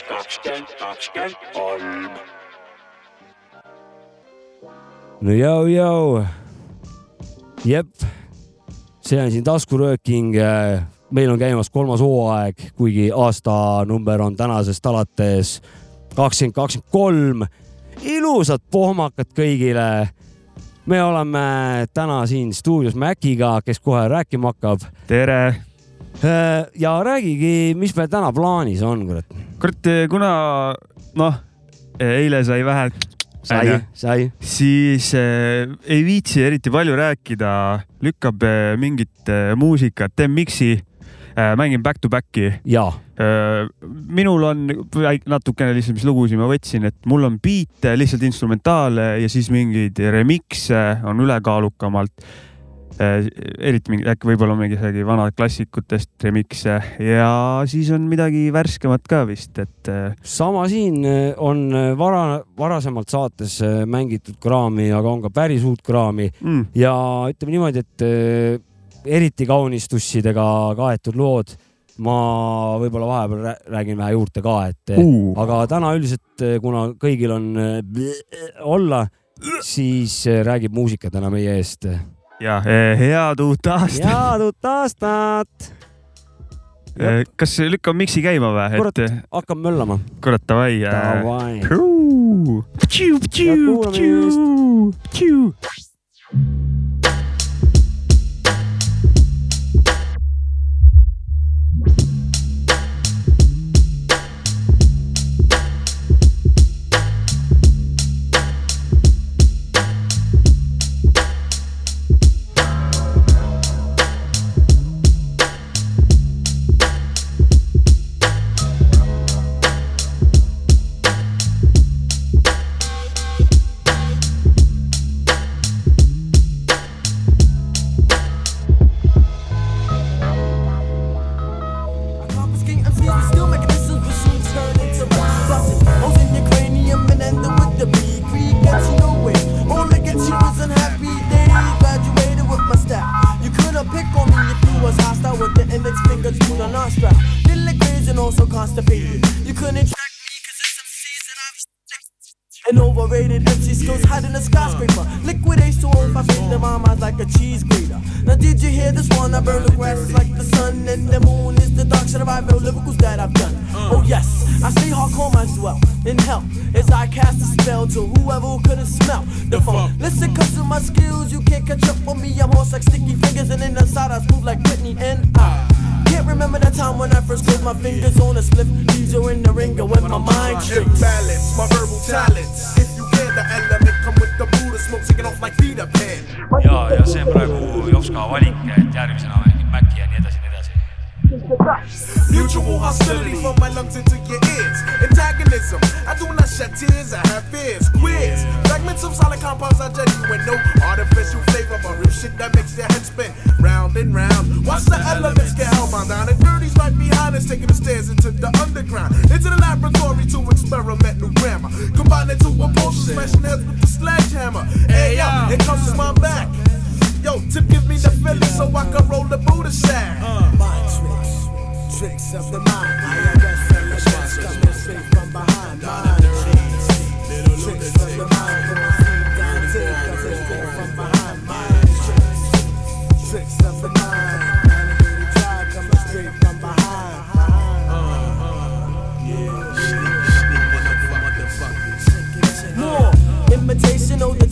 üks kakskümmend kakskümmend kolm. no jõu-jõu. jep, see on siin taskurööking. meil on käimas kolmas hooaeg, kuigi aastanumber on tänasest alates kakskümmend kakskümmend kolm. ilusad pohmakad kõigile me oleme täna siin stuudios Maciga, kes kohe rääkima hakkab. tere. Ja räägigi, mis meil täna plaanis on, kurat. kurat, kuna noh, eile sai vähe. sai, sai. siis äh, ei viitsi eriti palju rääkida, lükkab äh, mingit äh, muusikat, teen miksi äh,, mängin back to back'i. jaa Äh, minul on natukene lihtsalt, mis lugusid ma võtsin, et mul on biite, lihtsalt instrumentaale ja siis mingeid remix'e on ülekaalukamalt. Äh, eriti mingi, äkki võib-olla mingi vanad klassikutest remix'e ja siis on midagi värskemat ka vist, et. Äh, sama siin on vara, varasemalt saates mängitud kraami, aga on ka päris uut kraami mm. ja ütleme niimoodi, et eriti kaunistussidega kaetud lood ma võib-olla vahepeal räägin vähe juurde ka, et uh. aga täna üldiselt, kuna kõigil on olla, siis räägib muusika täna meie eest ja eh, head uut aastat. head uut aastat. Eh, kas lükkame miksi käima või? kurat et..., hakkame möllama. kurat, davai. Eh. Davai. kuulame just. cast a spell to whoever couldn't smell the funk. Listen, cause of my skills, you can't catch up with me. I'm horse like sticky fingers, and in the side I move like Whitney and I. Can't remember the time when I first put my fingers on a slip. These are in the ringer with my mind shifts. balance, my verbal talents. If you get the element, come with the Buddha smoke, taking off like Peter Pan. ja, ja see on praegu Jopska valik, et järgmisena mängib Maci ja nii edasi. Mutual hostility from my lungs into your ears. Antagonism, I do not shed tears, I have fears. Queers, fragments of solid compounds are genuine. No artificial flavor, but real shit that makes your head spin round and round. Watch the elements get hellbound down. And dirties right behind us, taking the stairs into the underground. Into the laboratory to experiment new grammar. Combine it to a potion, smashing heads with the sledgehammer. Hey, yeah, it comes to my back. Yo, tip give me the feeling so I can roll the Buddha shine. Uh. Mind tricks, tricks of the mind. I am and arrest coming straight from behind.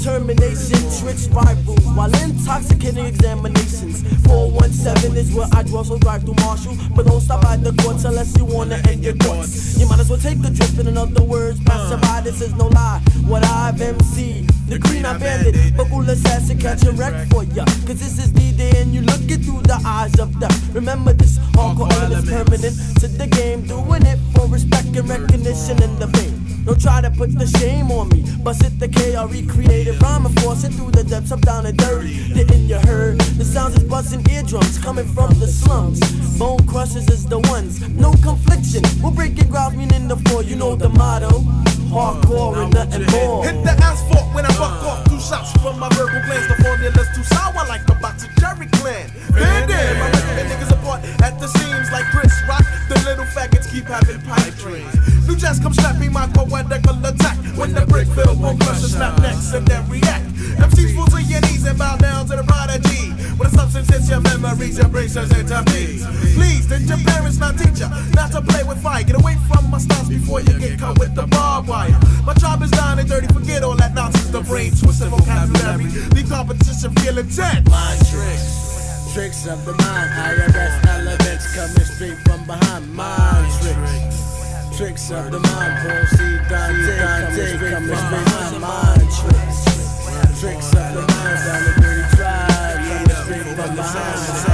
determination, tricked by while intoxicating examinations. 417 is where I draw, so drive through Marshall. But don't stop at the courts unless you wanna end your course. You might as well take a trip, in other words, pass by. This is no lie. What I've MC, the green I bandit, buckle assassin, catch a wreck for ya. Cause this is D Day and you look through the eyes of death. Remember this hardcore element permanent to the game, doing it for respect and recognition in the face. Don't try to put the shame on me. Bust it the KRE creative rhyme and force it through the depths. I'm down and dirty. Didn't you heard? The sounds is busting eardrums coming from the slums. Bone crushers is the ones. No confliction. We'll break it ground meaning the four. You know the motto. Hardcore and nothing more. Hit the asphalt when I buck off two shots from my verbal glands. The formula's too sour like the box of Jerry Clan. Bandit, my niggas apart at the seams like Chris Rock. The little faggots keep having pipe dreams. New jazz come snapping my poetical attack when the brick filled will crush snap necks and then react. MCs fall to your knees and bow down to the prodigy. When the substance hits your memories, your turns into me. Please, did your parents not teach you not to play with fire? Get away from my styles before you get caught with the barbed wire. My tribe is down and dirty, forget all that nonsense. The brain twisted vocabulary. The competition feeling tense. Mind tricks, tricks of the mind. IRS elements coming straight from behind. Mind tricks, tricks of the mind. Paul C. Dante coming straight from behind. Mind tricks, tricks up the mind. Down the dirty tribe coming straight from behind.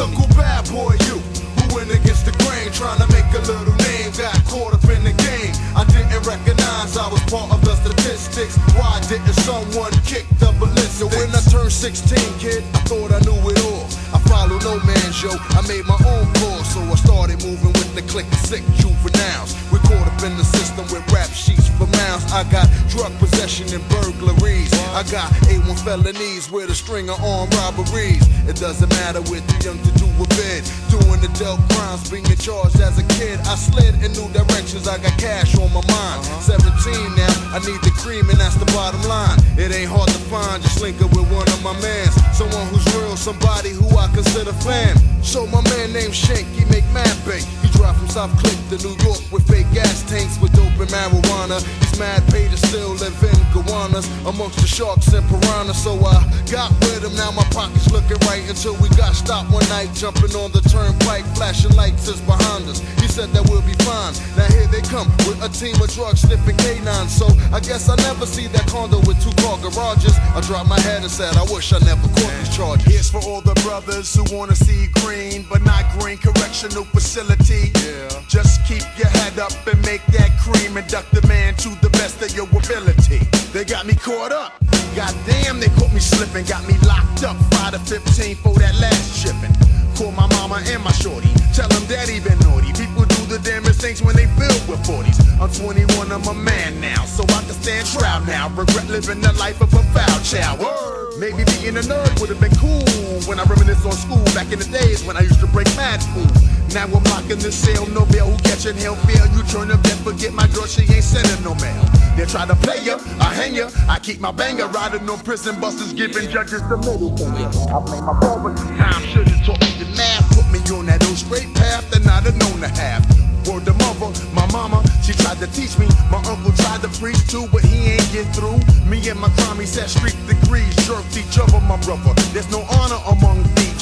Local bad boy, you who went against the grain, trying to make a little name, got caught up in the game. I didn't recognize I was part of the statistics. Why didn't someone kick the ballistics? when I turned 16, kid, I thought I knew it all. I follow no man's yo, I made my own course, so I started moving with the click of sick juveniles. Caught up in the system with rap sheets for mouths. I got drug possession and burglaries. I got A1 felonies with a string of armed robberies. It doesn't matter we're too young to do a bid. Doing the adult crimes, being charged as a kid. I slid in new directions, I got cash on my mind. Uh-huh. 17 now, I need the cream, and that's the bottom line. It ain't hard to find, just link up with one of my mans. Someone who's real somebody who I consider fam. So my man named Shank, he make mad bank. He drive from South Cliff to New York with fake gas tanks with dope and marijuana. He's mad to still live in Gowanus amongst the sharks and piranhas. So I got with him, now my pockets looking right until we got stopped one night jumping on the turnpike, flashing lights is behind us. He said that we'll be fine. Now here they come with a team of drug sniffing canines. So I guess I never see that condo with two car garages. I dropped my head and said I wish I never caught these charges. Here's for all the brothers who wanna see green, but not green correctional facility. Yeah. Just keep your head up and make that cream and duck the man to the best of your ability. They got me caught up. Goddamn, they caught me slipping, got me locked up. 5 to 15 for that last shipping. Call my mama and my shorty. Tell them daddy been naughty. People do the damnest things when they filled with 40s. I'm 21, I'm a man now, so I can stand trial now. Regret living the life of a foul child. Word. Maybe being a nerd would have been cool when I reminisce on school back in the days when I used to break mad school. Now I'm locking the cell, no bail. Who catching hell fail? You turn up, then forget my girl, she ain't sending no mail. They try to play ya, I hang ya. I keep my banger riding on prison buses, giving judges the middle finger. I blame my this time, should've taught me the math. Put me on that old straight path that I'd have known to have. Word to mother, my mama, she tried to teach me. My uncle tried to preach too, but he ain't get through. Me and my he said street degrees, jerked each other, my brother. There's no honor among thieves,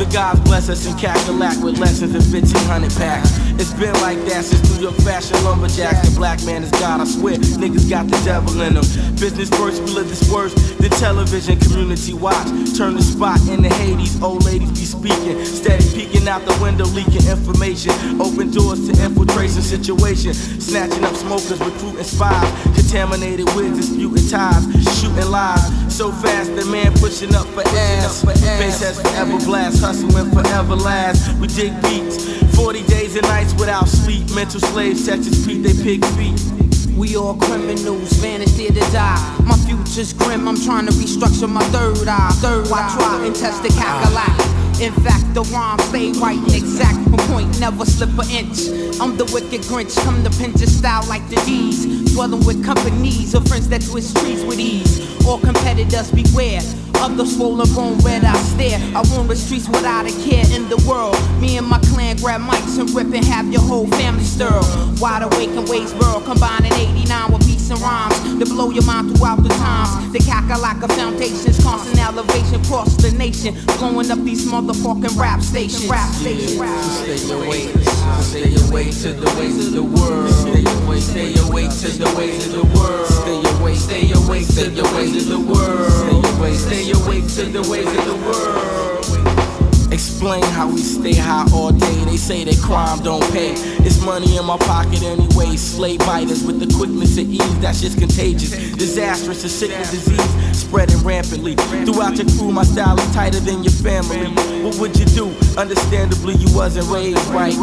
The gods bless us in Cackalack with lessons in 1500 packs. It's been like that since New York fashion lumberjacks. The black man is God, I swear. Niggas got the devil in them. Business first, we live this worse. The television community watch. Turn the spot into Hades. Old ladies be speaking. Steady peeking out the window, leaking information. Open doors to infiltration situation. Snatching up smokers, recruiting spies. Contaminated wigs, disputing ties. So fast, the man pushing up for ass. Bass has forever blast, hustling forever last. We dig beats. 40 days and nights without sleep. Mental slaves, Texas Pete, they pig feet. We all criminals, vanished here to die. My future's grim, I'm trying to restructure my third eye. Third I try and test the uh. calculac. In fact, the rhyme stay right and exact. On point, never slip an inch. I'm the wicked Grinch, come to pinch your style like the D's. Dwelling with companies of friends that twist trees with ease. All competitors beware. Of the swollen bone red I stare. I roam the streets without a care in the world. Me and my clan grab mics and rip and have your whole family stir. Wide awake and in Waysboro, combining 89 with beats and rhymes to blow your mind throughout the times. The Kakalaka foundations, constant elevation across the nation, blowing up these motherfucking rap stations. Rap stations. Stay awake, stay awake to the ways of the world. Stay awake, stay awake to the ways of the world. Stay awake, stay awake to the ways of the world. Stay awake, stay awake to the ways of the world. Explain how we stay high all day. They say that crime don't pay. It's money in my pocket anyway. Slave biters with the quickness of ease. That's just contagious. Disastrous, a sickness disease spreading rampantly. Throughout your crew, my style is tighter than your family. What would you do? Understandably, you wasn't raised right.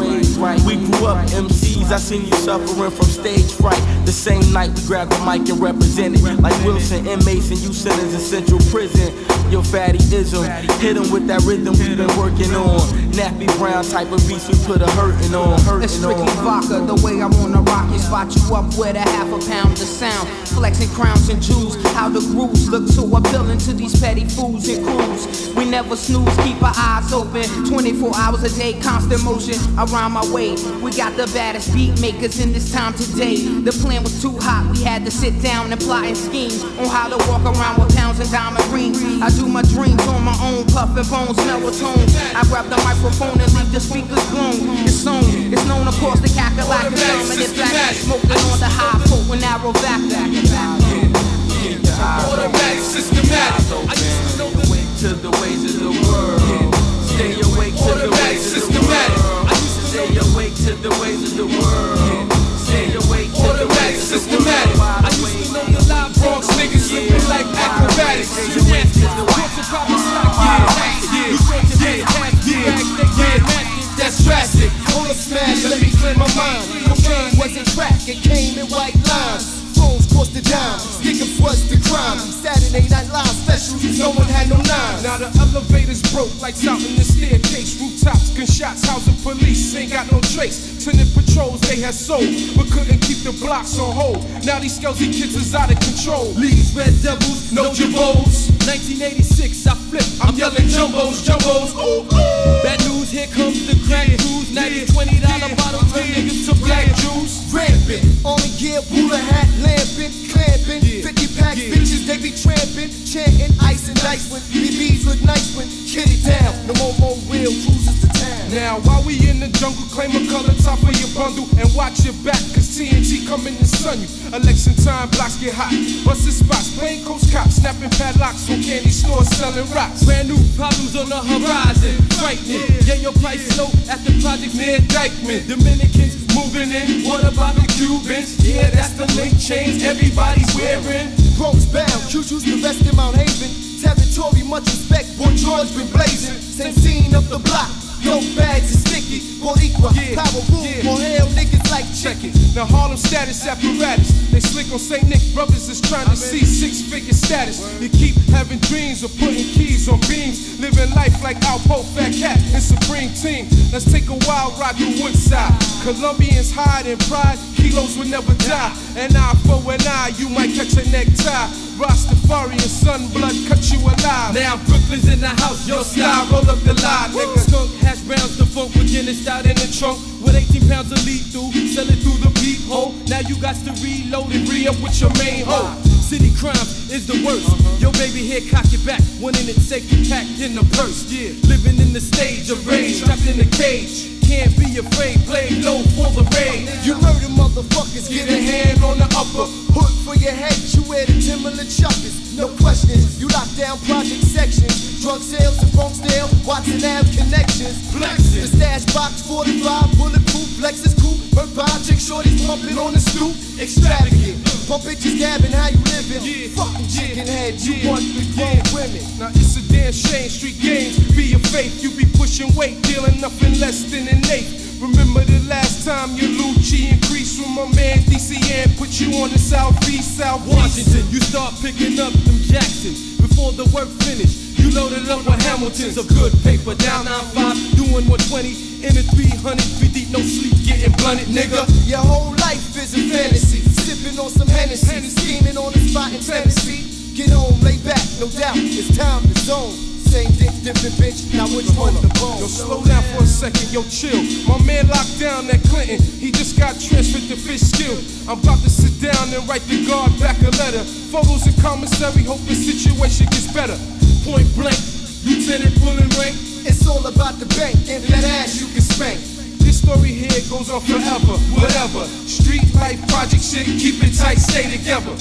We grew up MCs. I seen you suffering from stage fright. The same night we grabbed the mic and represented. Like Wilson, and you sentenced in central prison. Your fatty ism. hit 'em with that rhythm we've been working on. Nappy Brown type of beats we put a hurting on. It's Hurting strictly on. vodka, the way I wanna rock you. Spot you up with a half a pound of sound. Flexing crowns and jewels. How the grooves look so appealing to these petty fools and crews. We never snooze, keep our eyes open. 24 hours a day, constant motion around my way. We got the baddest beat makers in this time today. The plan was too hot, we had to sit down and plot and scheme on how to walk around with pounds and diamond rings. I do my dreams on my own, puffin' bones, melatones. I grab the microphone and leave the speakers blown. It's on, it's known across the Kakalaka dominant black smoking on the high potent arrow back. Automatic, systematic. I used to know the way to the ways of the world. Stay awake to the ways of the world. I used to stay awake to the ways of the world. Stay awake to the ways of the world. I used to know the live Bronx niggas slipping like acrobatics. You went and crack, it came in white lines. Phones cost a dime, stickers was the crime. Saturday night live special, no one had no lines. Now the elevators broke, lights out in the staircase. Rooftops, gunshots, housing police, ain't got no trace. Tenant patrols they had sold, but couldn't keep the blocks on hold. Now these skelzy kids is out of control. These red devils, no jabos. 1986, I flip, I'm, I'm yelling jumbos, jumbos. Ooh, ooh. Bad news, here comes the crack news. 1920 juice. Rampant, only gear, ruler hat, lamping, clamping, 50 packs, bitches, they be tramping, chanting, ice and dice when BBs look nice when kid it down. No more, more real cruises to town. Now, while we in the jungle, claim a color top of your bundle and watch your back, cause TNT coming to sun you. Election time, blocks get hot. Busted spots, plain coast cops, snapping padlocks on candy stores, selling rocks. Brand new problems on the horizon, frightening. Yeah, your price low at the projects near Dyckman. Dominicans moving in, what about the Cubans? Yeah, that's the link chains everybody's wearing. Bronx bound, Juju's the rest in Mott Haven. Territory, much respect, boy George been blazing. Same scene up the block. Dope bags is sticky, Boricua, Yeah, power rule, yeah. more hell niggas like chicken. Now Harlem status apparatus. They slick on St. Nick. Brothers is trying to see six figure status. You keep having dreams of putting keys on beams. Living life like Alpo, Fat Cat, and Supreme Team. Let's take a wild ride through Woodside. Colombians hide in pride. Kilos will never die. And eye for an eye, you might catch a necktie. Rastafari and sun blood cut you alive. Now Brooklyn's in the house, yo style, roll up the line, nigga. Skunk hash browns, the funk beginners out in the trunk with 18 pounds of lethal, sell it through the peephole. Now you got to reload and re up with your main hoe. City crime is the worst. Uh-huh. Yo, baby, here, cock your back. One in it, safety packed in the purse. Yeah, living in the stage of rage, trapped in the cage. Can't be afraid, play low for the raid. You murder motherfuckers, Get a hand on the upper. Hood for your head, you wear the Timberland chuckers. No questions, you lock down project sections. Drug sales in Bronxdale, Watson Ave connections. Flexing. The stash box 45, bulletproof, Lexus coupe. By chick shorties pumping on the stoop. Extravagant. Pump bitches gabbing how you living. Yeah, Fucking chicken head, you yeah, want the grown yeah. women. Now it's a damn shame, street games be your faith. You be pushing weight, dealing nothing less than an eighth. Remember the last time your Lucci increased from my man DCN put you on the southeast, southwest. Washington, you start picking up them Jacksons before the work finished. You loaded up with Hamiltons of good paper down 95, doing 120 in a 300 feet deep, no sleep, getting blunted, nigga. Your whole life is a fantasy. Sipping on some Hennessy, scheming on the spot in Tennessee. Get home, lay back, no doubt. It's time to zone. Same dick, different bitch. Now which one to bone? Yo, slow down for a second, yo, chill. My man locked down that Clinton, he just got transferred to Fishkill. I'm about to sit down and write the guard back a letter. Photos in commissary, hope the situation gets better. Point blank, Lieutenant pulling rank. It's all about the bank and that ass you can spank. This story here goes on forever, whatever. Street life, project shit, keep it tight, stay together.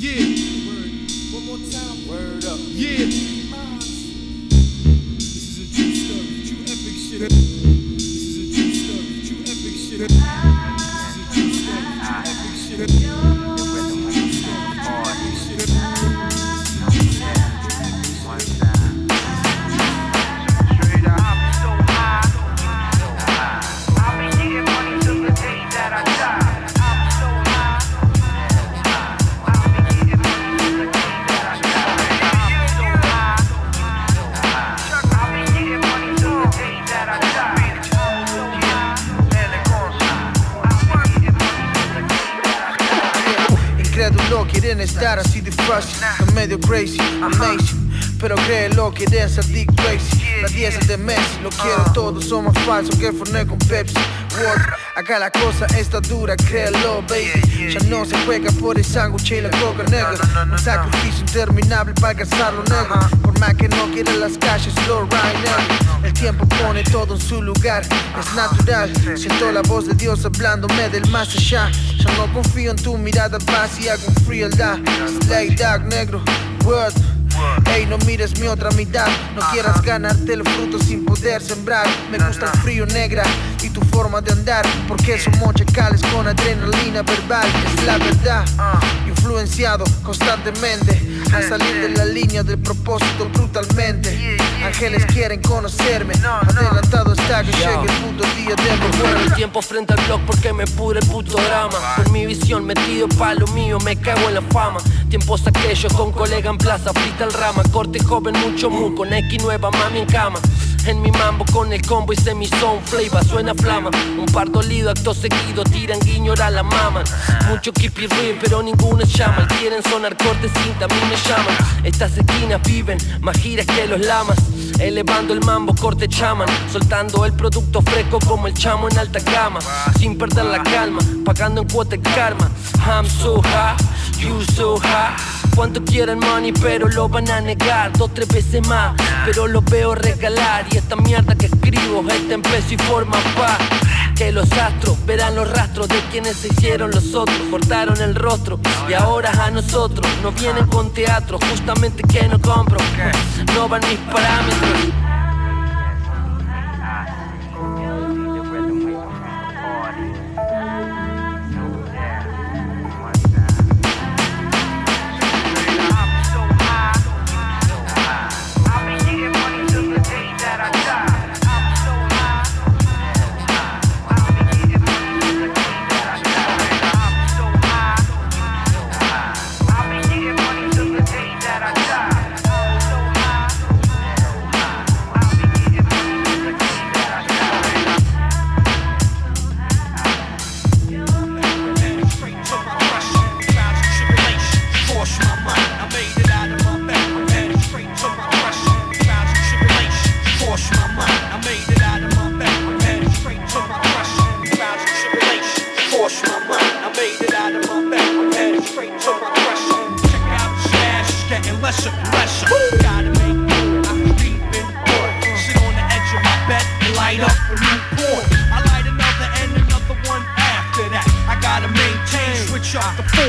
Yeah. One more time. Word up. Yeah. This is a true story, true epic shit. This is a true story, true epic shit. Medio crazy, amazing. Pero créelo, quieren ser dick crazy. La 10 de Messi, lo quiero todo Son más falsos que Fernet con Pepsi. What? Acá la cosa está dura, créelo, baby. Ya no se juega por el sándwich y la coca negra. Un sacrificio interminable para alcanzarlo negro. Por más que no quiera las calles, slow right El tiempo pone todo en su lugar, es natural Siento la voz de Dios hablándome del más allá. Ya no confío en tu mirada vacía con frialdad Slay dog negro, word. Ey, no mires mi otra mitad No quieras ganarte el fruto sin poder sembrar. Me gusta el frío negra y tu forma de andar. Porque somos chacales con adrenalina verbal Es la verdad Influenciado constantemente A salir de la línea del propósito brutalmente Ángeles quieren conocerme. Adelantado está que llegue el puto día de mi el tiempo frente al blog porque me pudre el puto drama. Con mi visión metido pa' lo mío, me cago en la fama. Tiempos aquellos con colega en plaza, frita el rama. Corte joven, mucho mu, con X nueva, mami en cama. En mi mambo con el combo y semi-zone flavor suena flama. Un par dolido, acto seguido, tiran guiño a la mama. Mucho it real, pero ninguno llama. Quieren sonar cortes cinta, a mí me llaman. Estas esquinas viven más giras que los lamas. Elevando el mambo, corte chaman. Soltando el producto fresco como el chamo en alta cama. Sin perder la calma, pagando en cuota el karma. I'm so high, you so high. Cuánto quieren money, pero lo van a negar dos, tres veces más. Pero lo veo regalar y esta mierda que escribo está en peso y forma pa. Que los astros verán los rastros de quienes se hicieron los otros, cortaron el rostro y ahora a nosotros no vienen con teatro, justamente que no compro, no van mis parámetros.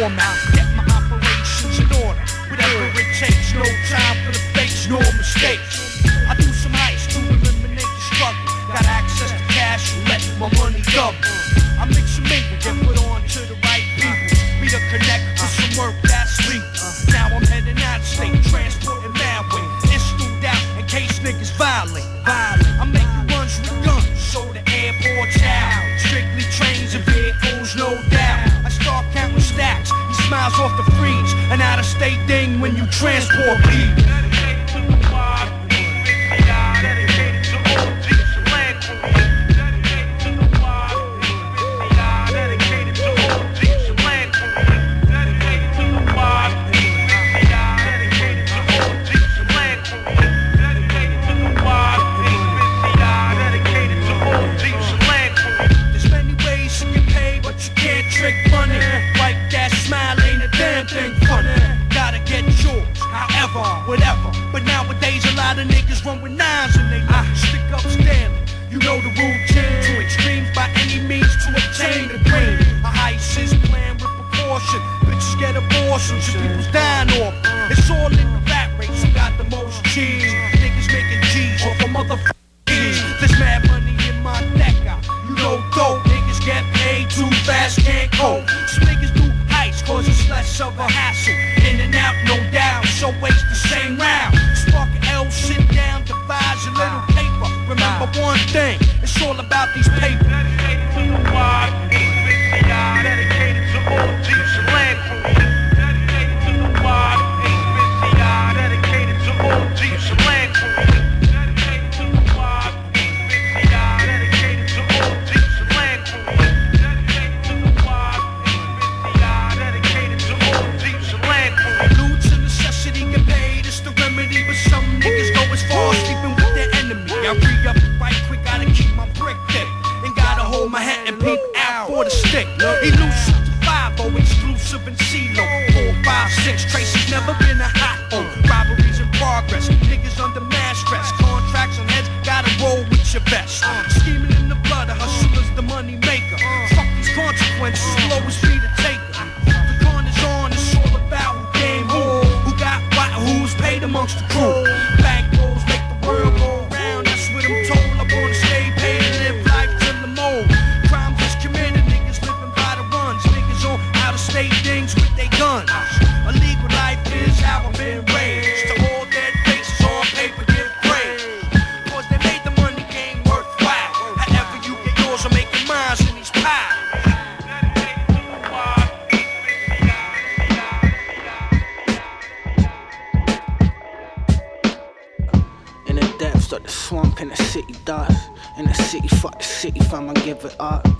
Up things with their guns. A legal life is how I've been raised. To all dead faces on paper, give praise. Cause they made the money game worthwhile. However you get yours, I'm making in the depths of the swamp in the city dust. In the city, fuck the city, fam, I give it up.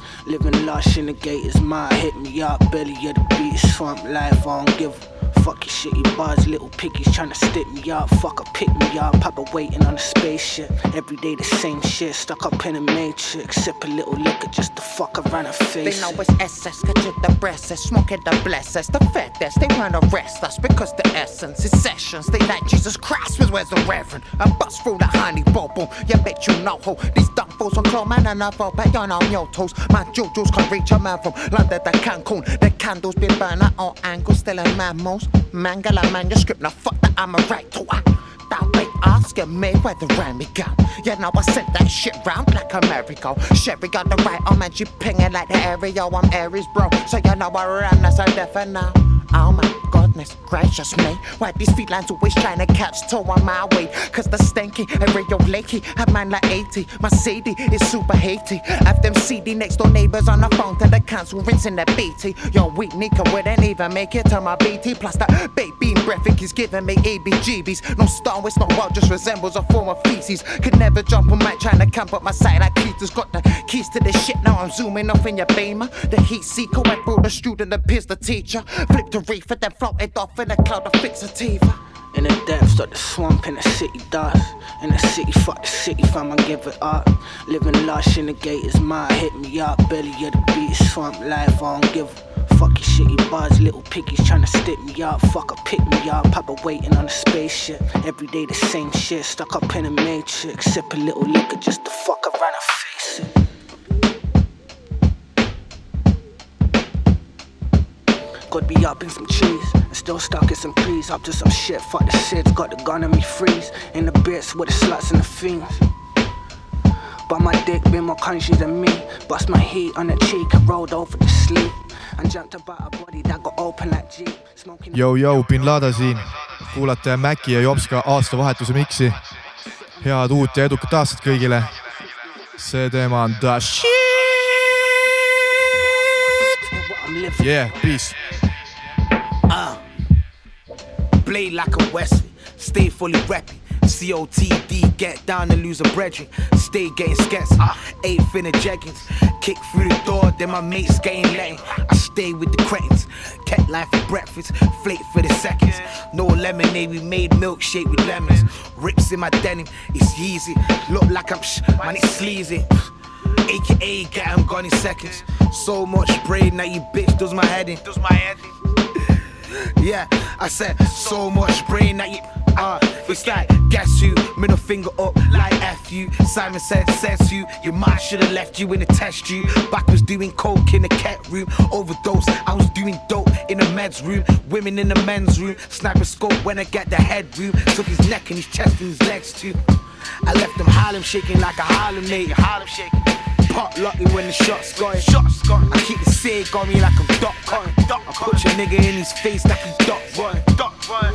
Lush in the gate is mine, hit me up. Belly of the beat, swamp life, I don't give a Fuck your shitty bars, little piggies tryna stick me up. Fuck a pick me up, Papa waiting on a spaceship. Every day the same shit, stuck up in a matrix. Sip a little liquor just to fuck around and face They know it. it's SS, get you the breasts, smoke it the bless us. The fattest, they wanna arrest us because the essence is sessions. They like Jesus Christ, was where's the reverend? I bust through the honey bubble, you bet you know who. These dumb fools on claw man and I fall back on on your toes. My jujus can reach a man from London to Cancun. The candles been burning all angles, still in mammals. Mangala manuscript, now fuck that, I'm a right to I. That way asking me where the Remy go. Yeah, now I sent that shit round like a merry-go. Sherry got the right arm and she pinging like the Aereo. I'm Aries, bro. So you know I run as a now. Oh my goodness gracious me. Why these felines always trying to catch toe on my way? Cause the stanky and radio lakey have mine like 80. My CD is super haty. Have them CD next door neighbors on the phone to the council rinsing their BT. Yo, weak Nika wouldn't even make it to my BT. Plus the baby breath is giving me ABGBs. No star, it's not wild, just resembles a form of feces. Could never jump on mic trying to camp up my side like Peter's Got the keys to the shit, now I'm zooming off in your beamer. The heat seeker went through the student, appears the teacher. Flipped the reefer, then floated off in a cloud of fixativa. In the depths of the swamp in the city dust. In the city, fuck the city, fam, I give it up. Living lush in the gate is mine, hit me up. Belly of the beat, swamp life, I don't give a fuck your shitty buzz. Little piggies tryna stick me up. Fuck a pick me up. Papa waiting on a spaceship. Every day the same shit, stuck up in a matrix. Sip a little liquor just to fuck around and face it. Could be up in some cheese and still stuck in some trees. Up to some shit, fuck the shits. Got the gun on me freeze. In the bits with the sluts and the fiends. But my dick been more country than me. Bust my heat on the cheek and rolled over to sleep. And jumped about a body that got open like Jeep. Smoking Yo-Yo, bin Lada siin. kuulate Maci ja Jopska aastavahetuse miksi. head uut ja edukat aastat kõigile. see teema on The Shit. Yeah, peace. Uh, blade like a Wesley, stay fully repping. COTD, get down and lose a brethren. Stay getting skets, eighth in the jeggings. Kick through the door, then my mates getting letting. I stay with the cretins. Kept life for breakfast, flake for the seconds. No lemonade, we made milkshake with lemons. Rips in my denim, it's easy. Look like I'm sh, man, it's sleazy. AKA, get him gone in seconds. So much brain that you bitch does my head in. Does my head in. Yeah, I said so much brain that you. Uh, it's like, guess you, middle finger up like F you. Simon said, says you, your mind should have left you in a test you. Back was doing coke in the cat room, overdose. I was doing dope in the meds room, women in the men's room. Sniper scope when I get the head room. Took his neck and his chest and his legs too. I left them Harlem shaking like a Harlem native. Harlem shaking. Pop lucky when the shots going. Shots going. I keep the sig on me like I'm Doc Cotton. I put your nigga in his face like he's Doc Run. Doc Run.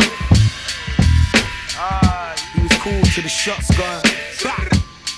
He was cool till the shots gone.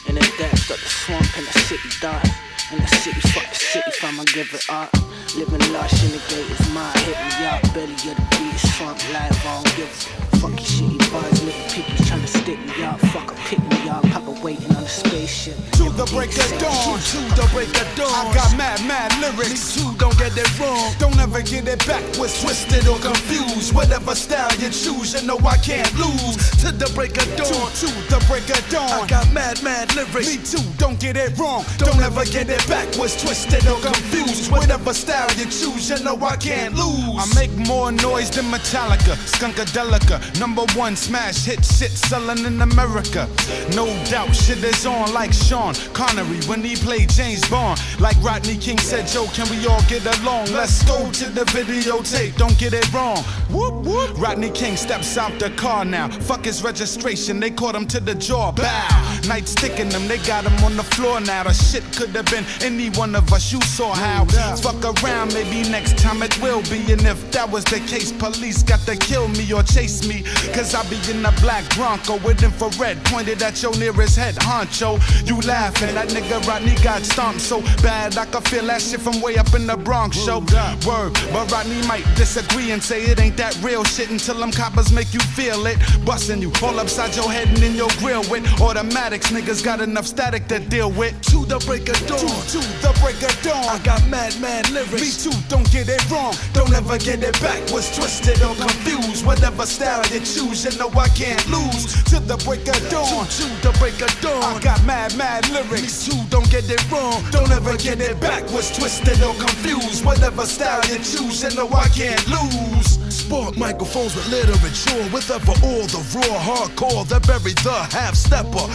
In the depths of the swamp and the city dust. In the city, fuck the city, fam, I give it up. Living lush in the gate is mine, hit me up. Belly of the beat, swamp life, I don't give a fuck your shitty buzz. Little piggies tryna stick me up. Fuck a pick me up. Papa waiting on a spaceship. To the break of dawn, to the break of dawn. I got mad, mad lyrics. Me too, don't get it wrong. Don't ever get it backwards, twisted or confused. Whatever style you choose, you know I can't lose. To the break of dawn, to, to the break of dawn. I got mad, mad lyrics. Me too, don't get it wrong. Don't ever get it backwards, twisted or confused. Whatever style you choose, you know I can't lose. I make more noise than Metallica, Skunkadelica. Number one smash hit shit selling in America. No doubt, shit is on like Sean Connery when he played James Bond. Like Rodney King said, Joe, can we all get along? Let's go to the videotape, don't get it wrong. Whoop, whoop. Rodney King steps out the car now. Fuck his registration, they caught him to the jaw. Bow. Night sticking them, they got him on the floor now. The shit could have been any one of us, you saw how. Fuck around, maybe next time it will be. And if that was the case, police got to kill me or chase me. Cause I be in a black Bronco with infrared pointed at your nearest head honcho. You laughing, that nigga Rodney got stomped so bad I can feel that shit from way up in the Bronx. Show word, but Rodney might disagree and say it ain't that real shit until them coppers make you feel it. Busting you all upside your head and in your grill with automatics. Niggas got enough static to deal with. To the break of dawn, to, the break of dawn. I got mad, mad lyrics. Me too, don't get it wrong. Don't ever get it backwards, twisted or confused. Whatever style you choose, you know I can't lose. To the break of dawn, to, the break of dawn. I got mad, mad lyrics. Me too, don't get it wrong. Don't ever get it backwards, twisted or confused. Whatever style you choose, you know I can't lose. Spark microphones with literature, with ever all the raw hardcore that bury the half stepper.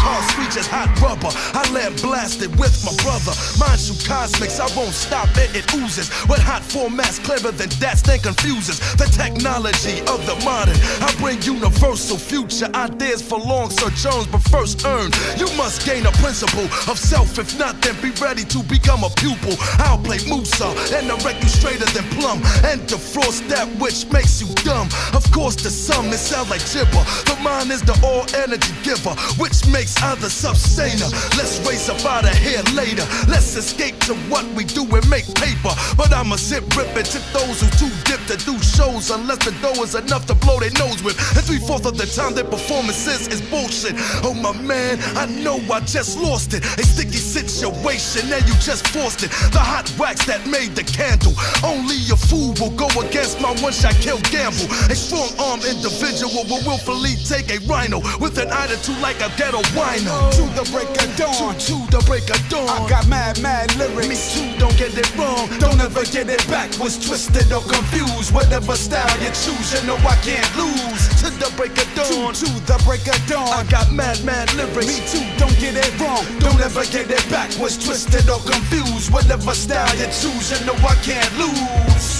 Car screeches hot rubber. I let blast it with my brother. Mind you, cosmics, I won't stop it. It oozes with hot formats clearer than that. Then confuses the technology of the modern. I bring universal future ideas for long Jones, but first earn. You must gain a principle of self. If not, then be ready to become a pupil. I'll play Musa and wreck you straighter than plum. And defrost that which makes you dumb. Of course, to some it sounds like gibber. The mind is the all energy giver, which makes others sustainer. Let's raise up out of here later. Let's escape to what we do and make paper. But I'ma zip rip to those who too dip to do shows unless the dough is enough to blow their nose with. And three fourths of the time their performances is bullshit. Oh my man, I know I just lost it. A sticky situation and you just forced it. The hot wax that made the candle. Only a fool will go against my one shot kill gamble. A strong armed individual will willfully take a rhino with an attitude like a ghetto wino. To the break of dawn, to, to the break of dawn. I got mad, mad lyrics. Me too, don't get it wrong. Don't ever get it backwards, twisted or confused. Whatever style you choose, you know I can't lose. To the break of dawn, to, to the break of dawn. I got mad, mad lyrics. Me too, don't get it wrong. Don't ever get it backwards, twisted or confused. Whatever style you choose, you know I can't lose.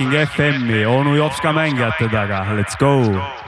Viking FM-i, onu Jops ka mängijate taga, let's go, let's go.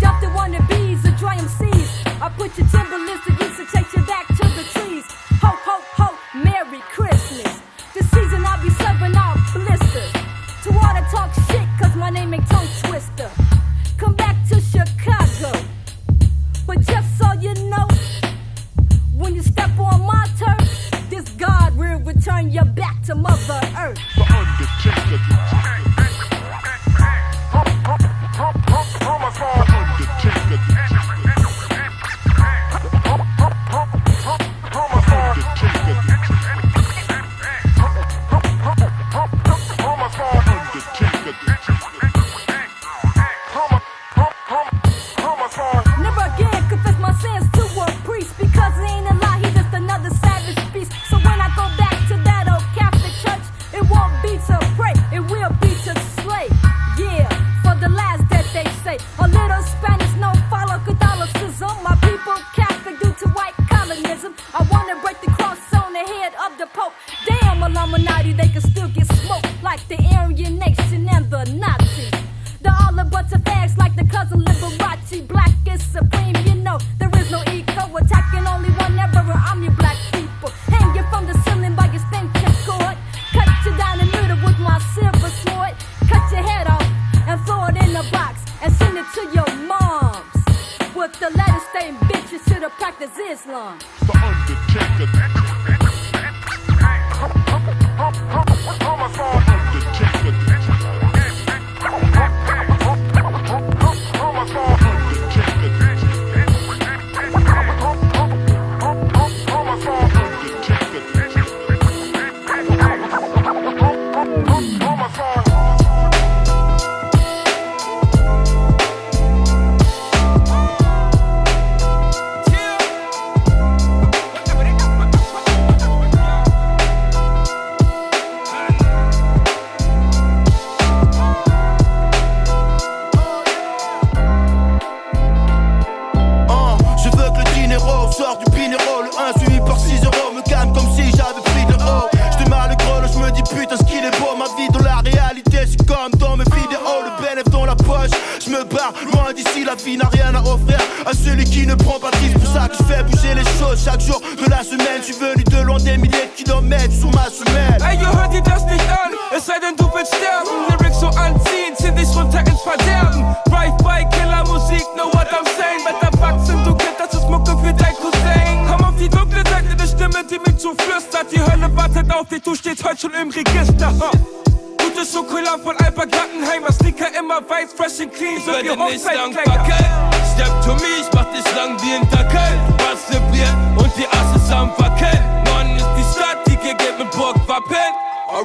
Duff the wannabes, the dry triumph seeds. I put your Timberlands to use to take you back to the trees. Ho, ho, ho, Merry Christmas. This season I'll be serving out blisters. To all that talk shit, cause my name ain't Tongue Twister. Come back to Chicago. But just so you know, when you step on my turf, this God will return you back to Mother Earth. The Undertaker.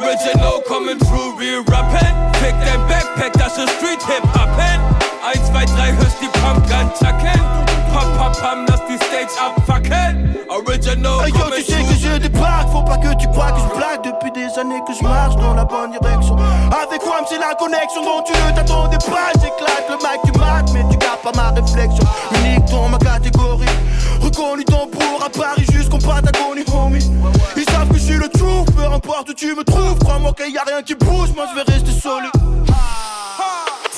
Original coming true, real rappen. Pick dein Backpack, das ist Street Hip Hoppen. 1, 2, 3, hörst die Pumpgun zacken. Pop, pop, pam, lass die Stage abfacken. Original hey, yo, tu sais que j'ai des faut pas que tu crois que je blague. Depuis des années que je marche dans la bonne direction. Avec moi, c'est la connexion dont tu ne t'attendais pas. J'éclate le mic, tu mates, mais tu gardes pas ma réflexion. Unique dans ma catégorie. Reconnu tambour à Paris jusqu'en Patagonie. boire d'où tu me trouves. Crois-moi qu'il y a rien qui bouge, moi je vais rester solide.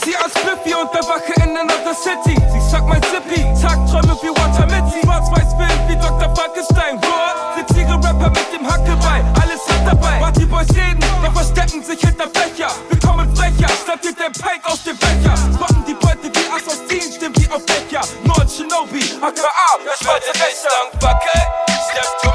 Sie als Flippy und bewache in another city. Sie sagt mein Zippy, Tagträume wie Watamiti. Schwarz-Weiß-Film wie Dr. Frankenstein. What? 70er Rapper mit dem Hackebeil, alles hat dabei. Party Boys reden, doch verstecken sich hinter Fächer Wir kommen frecher, statt dir den Pike aus dem Becher. Spotten die Beute wie Assassinen, stimmen wie auf Becher. Nord Shinobi, aka, das wollte recht lang, Backe. Step to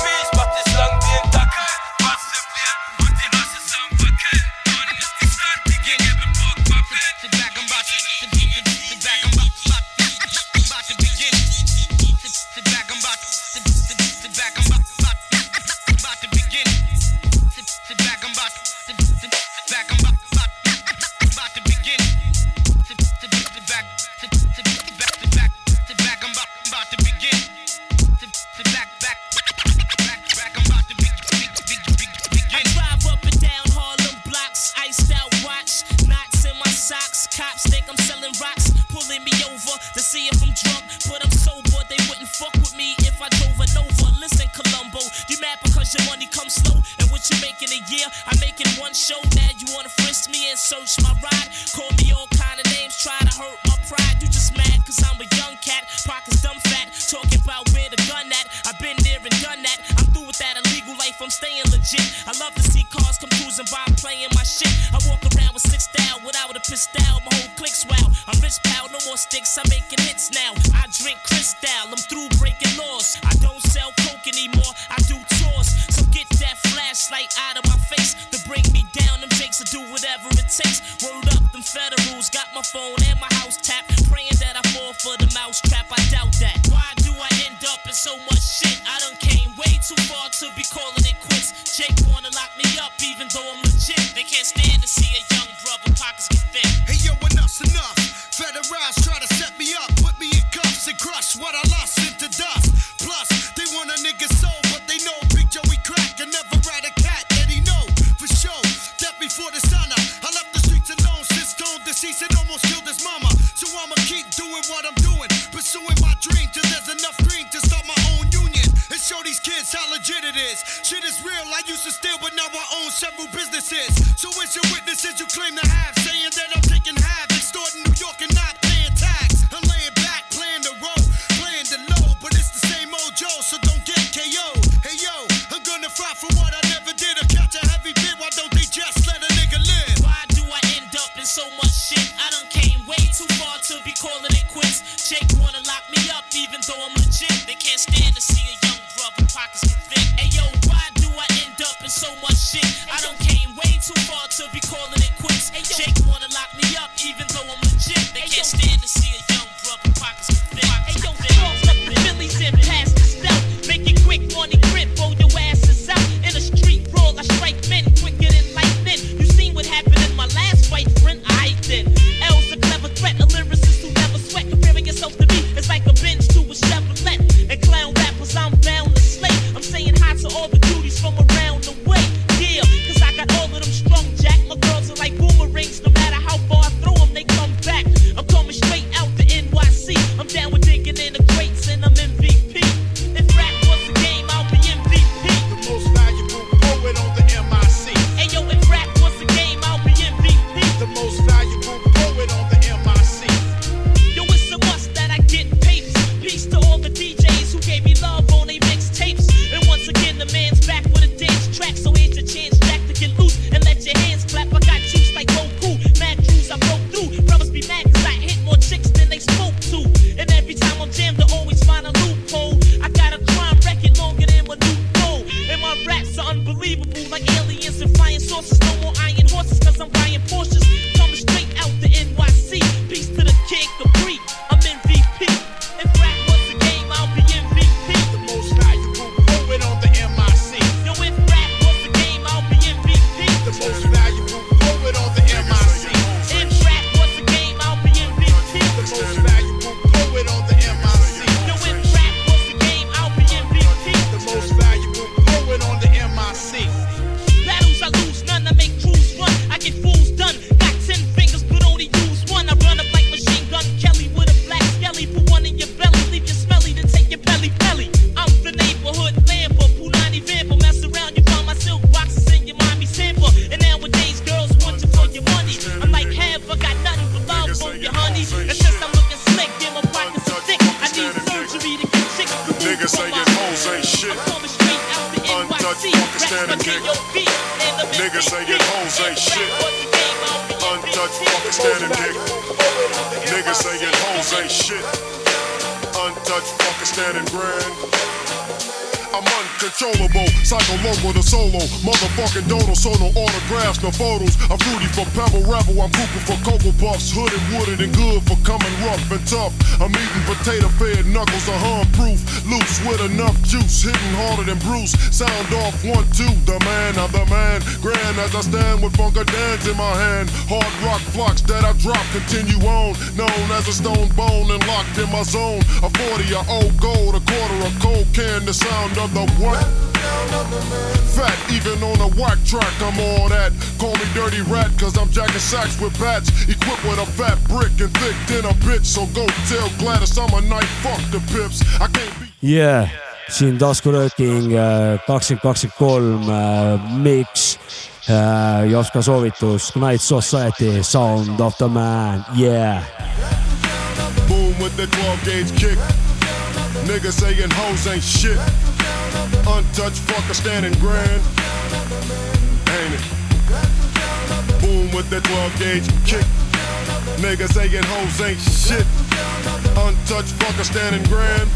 Sound off one, two, the man, I'm the man. Grand as I stand with Funkadans in my hand. Hard rock flocks that I drop continue on. Known as a stone bone and locked in my zone. A 40, a old gold, a quarter, a cold can, the sound of the what? Fat, even on a whack track, I'm all that. Call me dirty rat, cause I'm jacking sacks with bats. Equipped with a fat brick and thick dinner bitch. So go tell Gladys I'm a night fuck the pips. I can't be. yeah. Siin taskurööking kakskümmend kakskümmend kolm äh, mix äh, Joska soovitus Night Society Sound of the Man yeah Boom with the 12 gauge kick. Niggas saying hoes ain't shit. Untouched fucker standing grand. Ain't it? Boom with the 12 gauge kick. Niggas saying hoes ain't shit. Untouched fucker standing grand.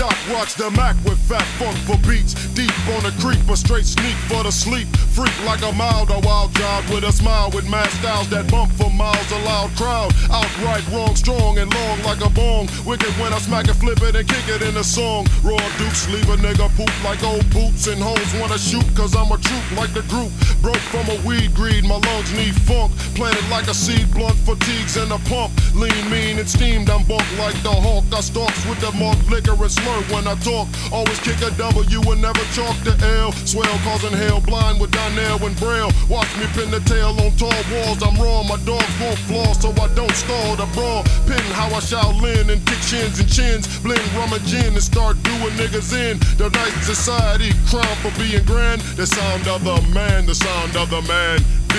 Doc rocks the Mac with fat funk for beats. Deep on the creep, a straight sneak for the sleep. Freak like a mild, a wild child with a smile with mad styles that bump for miles. A loud crowd, outright wrong, strong and long like a bong. Wicked when I smack it, flip it and kick it in a song. Raw dukes leave a nigga poop like old boots and hoes wanna shoot cause I'm a troop like the group. Broke from a weed greed, my lungs need funk. Planted like a seed, blunt fatigues in a pump. Lean, mean, and steamed, I'm bumped like the hawk. I stalks with the malt liquor and when I talk. Always kick a W and never chalk the L. Swell causing hell blind with Donnell and Braille. Watch me pin the tail on tall walls. I'm raw, my dogs won't flaw, so I don't stall the brawl. Pin how I Shaolin and kick shins and chins. Blend rum and gin and start doing niggas in. The night society crown for being grand. The sound of the man, the sound of the man. B.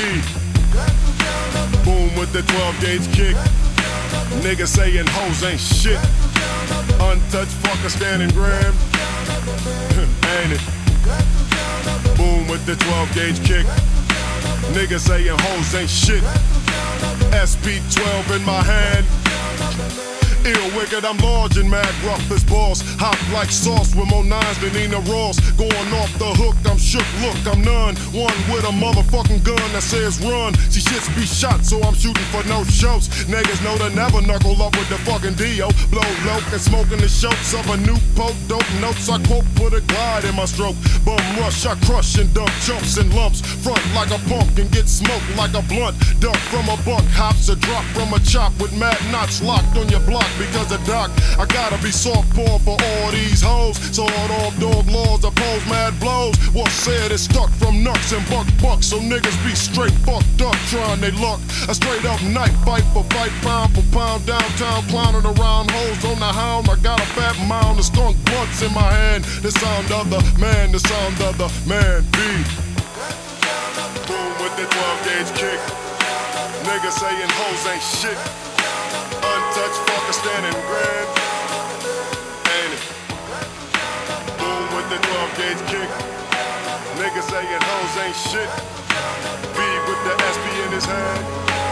Boom with the 12 gauge kick. Niggas saying hoes ain't shit. Untouched fucker standing grand. ain't it? Boom with the 12 gauge kick. Niggas saying hoes ain't shit. SP 12 in my hand. Ill wicked, I'm large and mad rough as boss. Hot like sauce with more nines than Nina Ross. Going off the hook, I'm shook, look, I'm none. One with a motherfucking gun that says run. She shits be shot, so I'm shooting for no shows. Niggas know to never knuckle up with the fucking Dio. Blow low and smoking the shots of a new poke. Dope notes I quote, put a glide in my stroke. Bum rush, I crush and dump chumps and lumps. Front like a punk and get smoked like a blunt. Duck from a buck, hops a drop from a chop with mad knots locked on your block because of Doc. I gotta be soft poor for all these hoes. Sawed off dog laws, oppose mad blows. What's said is stuck from nuts and buck bucks. So niggas be straight fucked up trying they luck. A straight up night fight for fight, pound for pound. Downtown clowning around hoes on the hound. I got a fat mound of skunk blunts in my hand. The sound of the man, the sound of the man. B. Boom with the 12 gauge kick. Niggas saying hoes ain't shit. Untouched fucker standing grand. Ain't? Boom with the 12 gauge kick. Niggas saying hoes ain't shit. B with the SP in his hand.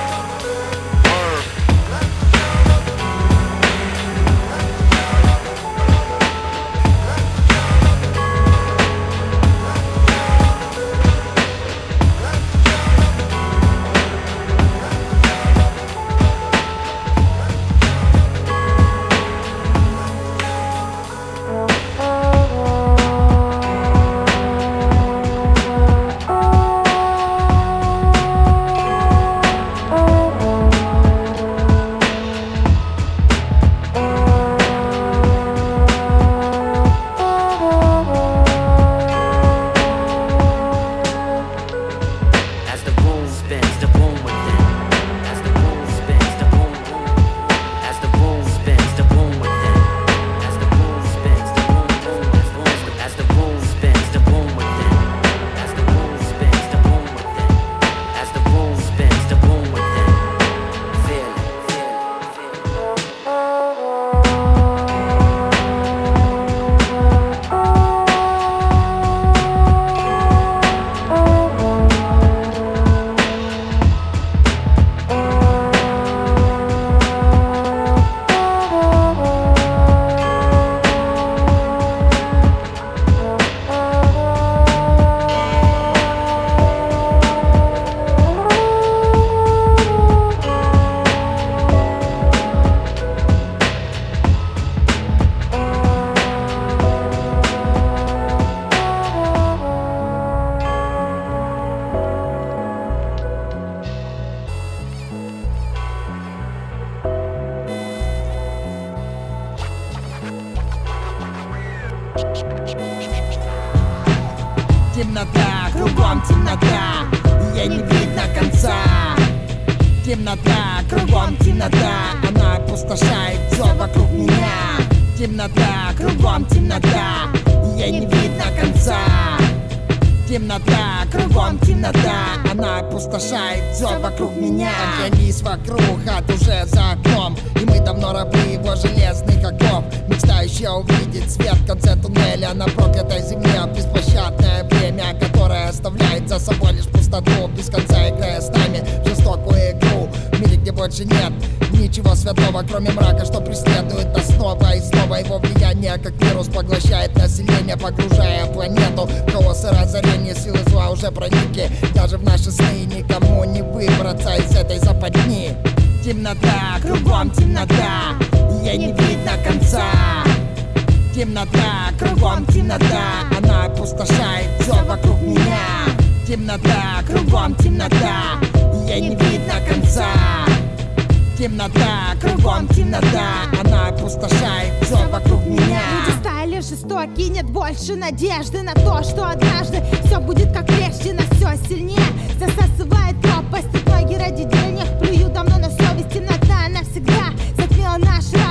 Темнота. Она опустошает все вокруг меня. Темнота, кругом темнота. Ей не видно конца. Темнота, кругом темнота. Она опустошает все вокруг меня. Люди стали жестоки, нет больше надежды на то, что однажды все будет как прежде, на все сильнее. Засасывает пропасть от ноги ради денег, плюют давно на совесть, темнота навсегда затмила наш разум,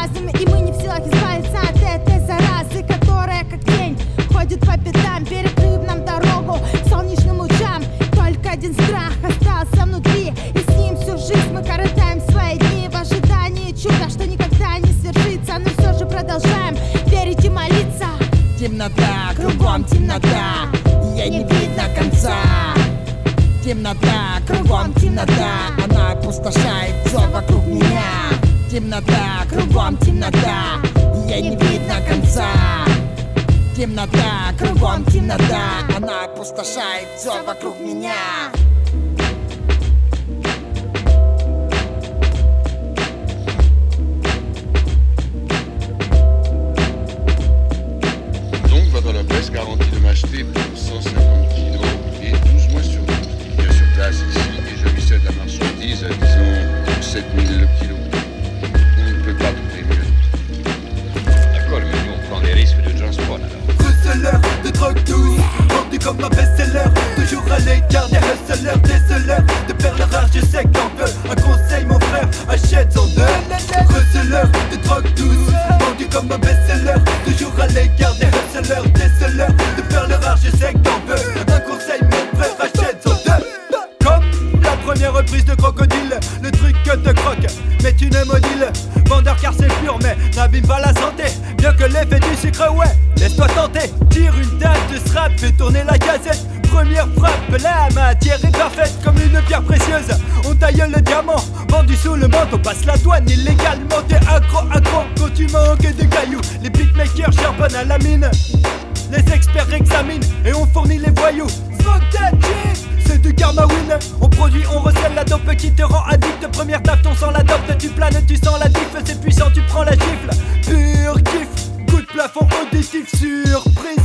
Темнота, кругом темнота Ей не видно конца. Темнота, кругом темнота Она опустошает все вокруг меня. Темнота, кругом темнота Ей не видно конца. Темнота, кругом темнота Она опустошает все вокруг меня Lopez garantit de m'acheter pour 150 kilos et 12 mois sur 12. Il vient sur place ici et je lui cède la marchandise à disons 7000 kilos. On ne peut pas trouver mieux. D'accord, mais nous on prend des risques de transport. De drogue douce, vendu comme un best-seller Toujours à l'écart des hustlers, déceleurs De perles rares, je sais que t'en Un conseil mon frère, achète en deux Receleur de drogue douce, vendu comme un best-seller Toujours à l'écart des hustlers, déceleurs De perles rares, je sais que t'en Un conseil mon frère, achète reprise de Crocodile Le truc que te croque, mais tu ne modile Vendeur car c'est pur mais n'abîme pas la santé. Bien que l'effet du sucre ouais Laisse-toi tenter, tire une date de strap, fais tourner la cassette. Première frappe, la matière est parfaite comme une pierre précieuse. On taille le diamant, vendu sous le manteau. Passe la douane illégalement, t'es accro, accro. Quand tu manques de cailloux, les beatmakers charbonnent à la mine. Les experts examinent et on fournit les voyous. Smoke that shit c'est du karma win On produit, on recèle la dope qui te rend addict. Première taf, ton sang l'adopte, tu planes, tu sens la diff. C'est puissant, tu prends la gifle. Pur kiff, coup de plafond auditif, surprise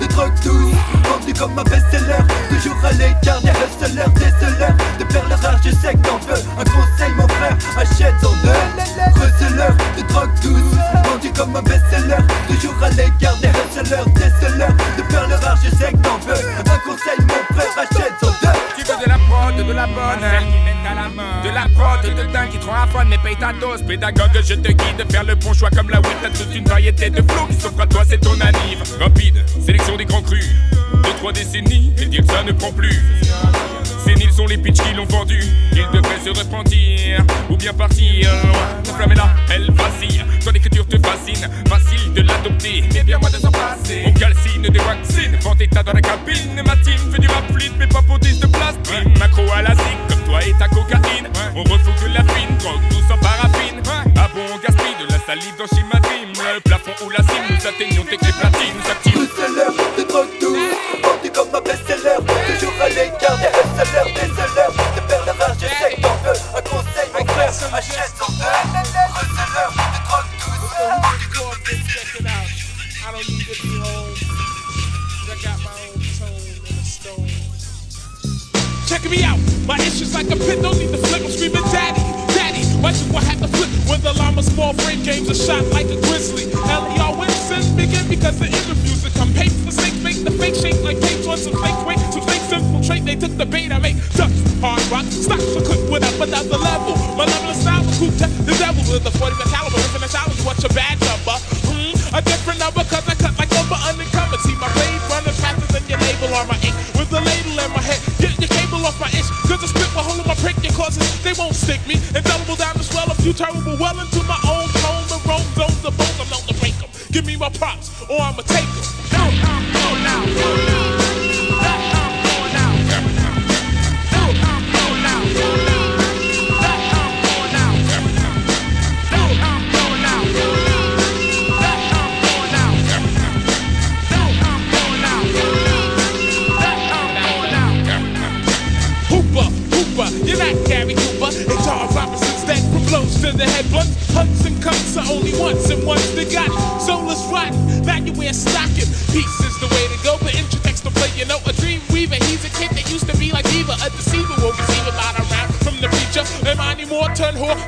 De drogue douce, vendu comme un best-seller. Toujours à l'écart des hustlers, déceleurs De perles rares, je sais que t'en veux. Un conseil mon frère, achète en deux. Receleur de drogue douce, vendu comme un best-seller. Toujours à l'écart des hustlers, déceleurs De perles rares, je sais que t'en veux. Un conseil mon frère, achète en deux. Tu veux de la prod, de la bonne. Celle qui met à la main. De la prod, de dingue qui te rend à fond Mais paye ta dose, pédagogue, je te guide. Faire le bon choix comme la weed T'as toute une variété de flots qui s'offre à toi, c'est ton anniv Sélection des grands crus. Deux, trois décennies, et dire que ça ne prend plus. Séniles sont les pitchs qui l'ont vendu. Ils devraient se repentir Ou bien partir. La flamme est là, elle vacille. Ton écriture te fascine Facile de l'adopter. Mais bien moi de s'en passer. On calcine des vaccines. Vend état dans la cabine. Ma team fait du rap fluide Mais pas pour 10 de plastique. Macro à la zik Comme toi et ta cocaïne. On refougue de la fine Drogue douce en paraffine. Ah bon on gaspille de la salive dans Shima Dream Le plafond ou la cime Nous atteignons tes clés platines small frame games are shot like a grizzly. L.E.R. wins sin begin because the interviews that come paid for sake make the fake shake like tapes on some fake weight. Some fake infiltrate, they took the bait I make. Dust, hard rock, stocks for cook with up another level. My level of style cool to the devil with a 40 caliber. Infinite challenge, what's your bad number? Hmm, a different number cause I cut like over undercover. See my blade running faster than your label on my ink. With the ladle in my head, get your cable off my itch. Cause the spit will hold in my prick your causes. They won't stick me. Indelible down the swell of you terrible well into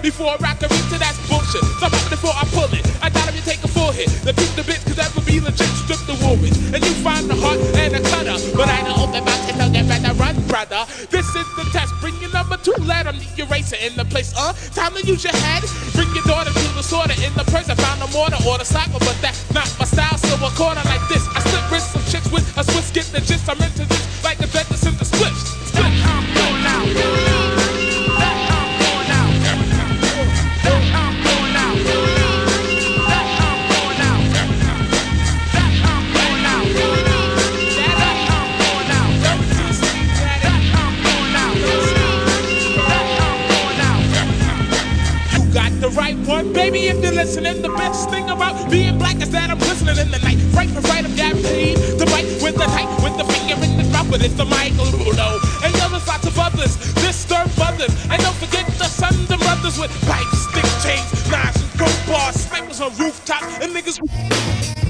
before I rock a beat to that's bullshit. Stop up before I pull it. I if you take a full hit, the beat the bit, cause that would be legit, strip the woman. And you find the heart and the cutter. But I know that my kid don't get better run, brother. This is the test. Bring your number two, let them the eraser in the place. Uh, time to use your head.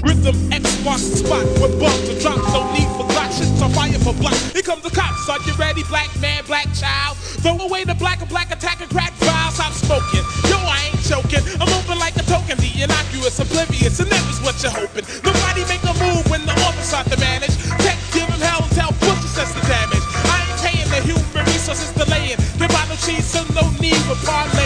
Rhythm X marks the spot where bombs are dropped. No need for clock, shit's on fire for block. Here comes the cops. Are you ready, black man, black child? Throw away the black and black attack and crack files. I'm smoking. Yo, I ain't joking. I'm open like a token. The innocuous, oblivious, and that is what you're hoping. Nobody make a move when the office out to manage. Tech, give him hell, and tell Bush assess the damage. I ain't paying the human resources delaying. Give out no cheese, so no need for parlaying.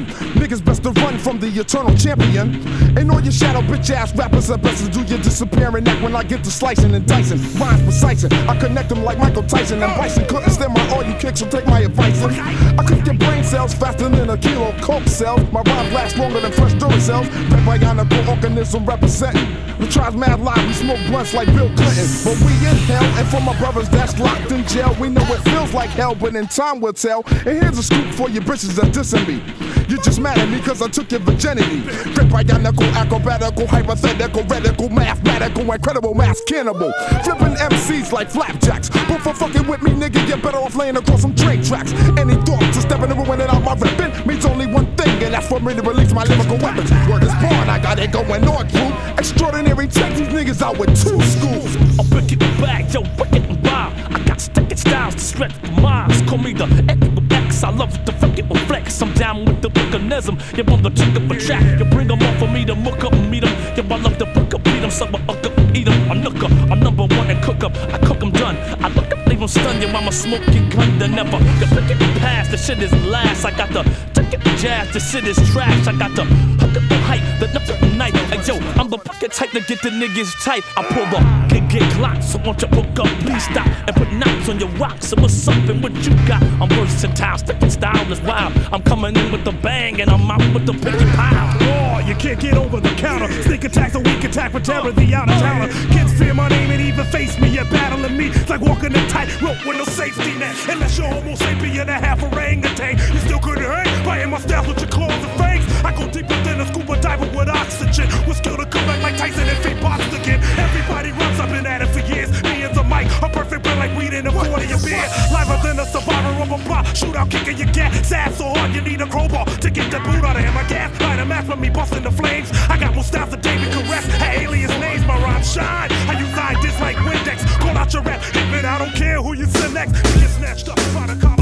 Niggas best to run from the eternal champion. And all your shadow bitch ass rappers are best to do your disappearing act when I get to slicing and dicing. Rhymes precising. I connect them like Michael Tyson and Bryson. Couldn't stand my all you kicks, so take my advice. I cook your brain cells faster than a kilo coke cells. My rhymes last longer than fresh Duracells. Red bionical organism representing. The tribe's mad live, we smoke blunts like Bill Clinton. But we in hell, and for my brothers that's locked in jail, we know it feels like hell, but in time we'll tell. And here's a scoop for you bitches that dissing me. Just mad at me cause I took your virginity. Great bionical, acrobatical, hypothetical, radical, mathematical, incredible mass cannibal. Flipping MCs like flapjacks. But for fucking with me, nigga, you're better off laying across some train tracks. Any thoughts of stepping and ruining out my ripping means only one thing, and that's for me to release my lyrical weapons. Word is born, I got it going on, crew. Extraordinary, check these niggas out with two schools. I'm picking the bag, yo, wicked and wild. I got sticking styles to stretch the minds. Call me the I love to fucking flex. I'm down with the mechanism. You want the trick of a track. You bring them off for me to muck up and meet them. Yo, I love to book up, beat them, suck up, up, eat them. I'm nooker, I'm number one and cook up. I cook them done. I look up, leave them stunned. Yo, I'm a smoking gun to never. You pick it past, the shit is last. I got the ticket jazz, to shit is trash. I got the hook up the hype, the nothing night. Hey, yo, I'm the bucket type to get the niggas tight. I pull the get get clock, so won't you book up, please stop and put knots on your rocks. So what's up and what you got? I'm versatile, sticking style is wild. I'm coming in with the bang and I'm out with the and pile. Oh, you can't get over the counter. Sneak attacks, a weak attack for terror, the out of towner. Kids fear my name and even face me. You're battling me. It's like walking a tightrope with no safety net. Unless you're homo sapien, a half orangutan. You my styles with your claws and fangs. I go deeper than a scuba diver with oxygen. With skill to come back like Tyson and feet boxed again. Everybody runs, I've been at it for years. Me and the mic, a perfect blend like weed in a 40 a beer. Liver than a survivor of a pop. Shootout kicking your gat. Sad so hard, you need a crowbar to get the boot out of him. I gas, light a match for me, busting the flames. I got more styles than David Koresh. Had alias names, my rhymes shine. I use ideas like Windex. Call out your rap, hitman, I don't care who you select. You get snatched up by the collars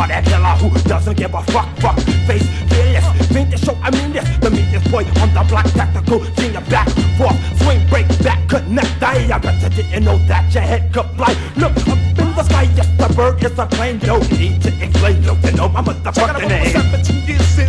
for that killer who doesn't give a fuck, fuck. Face, fearless, paint the show, I mean this, the meanest boy on the block, tactical, genius, back, forth, swing, break, back, connect, die, I bet you didn't know that your head could fly, look up in the sky, yes, the bird is a plane, no need to explain, look, you know my motherfucking name. 17 years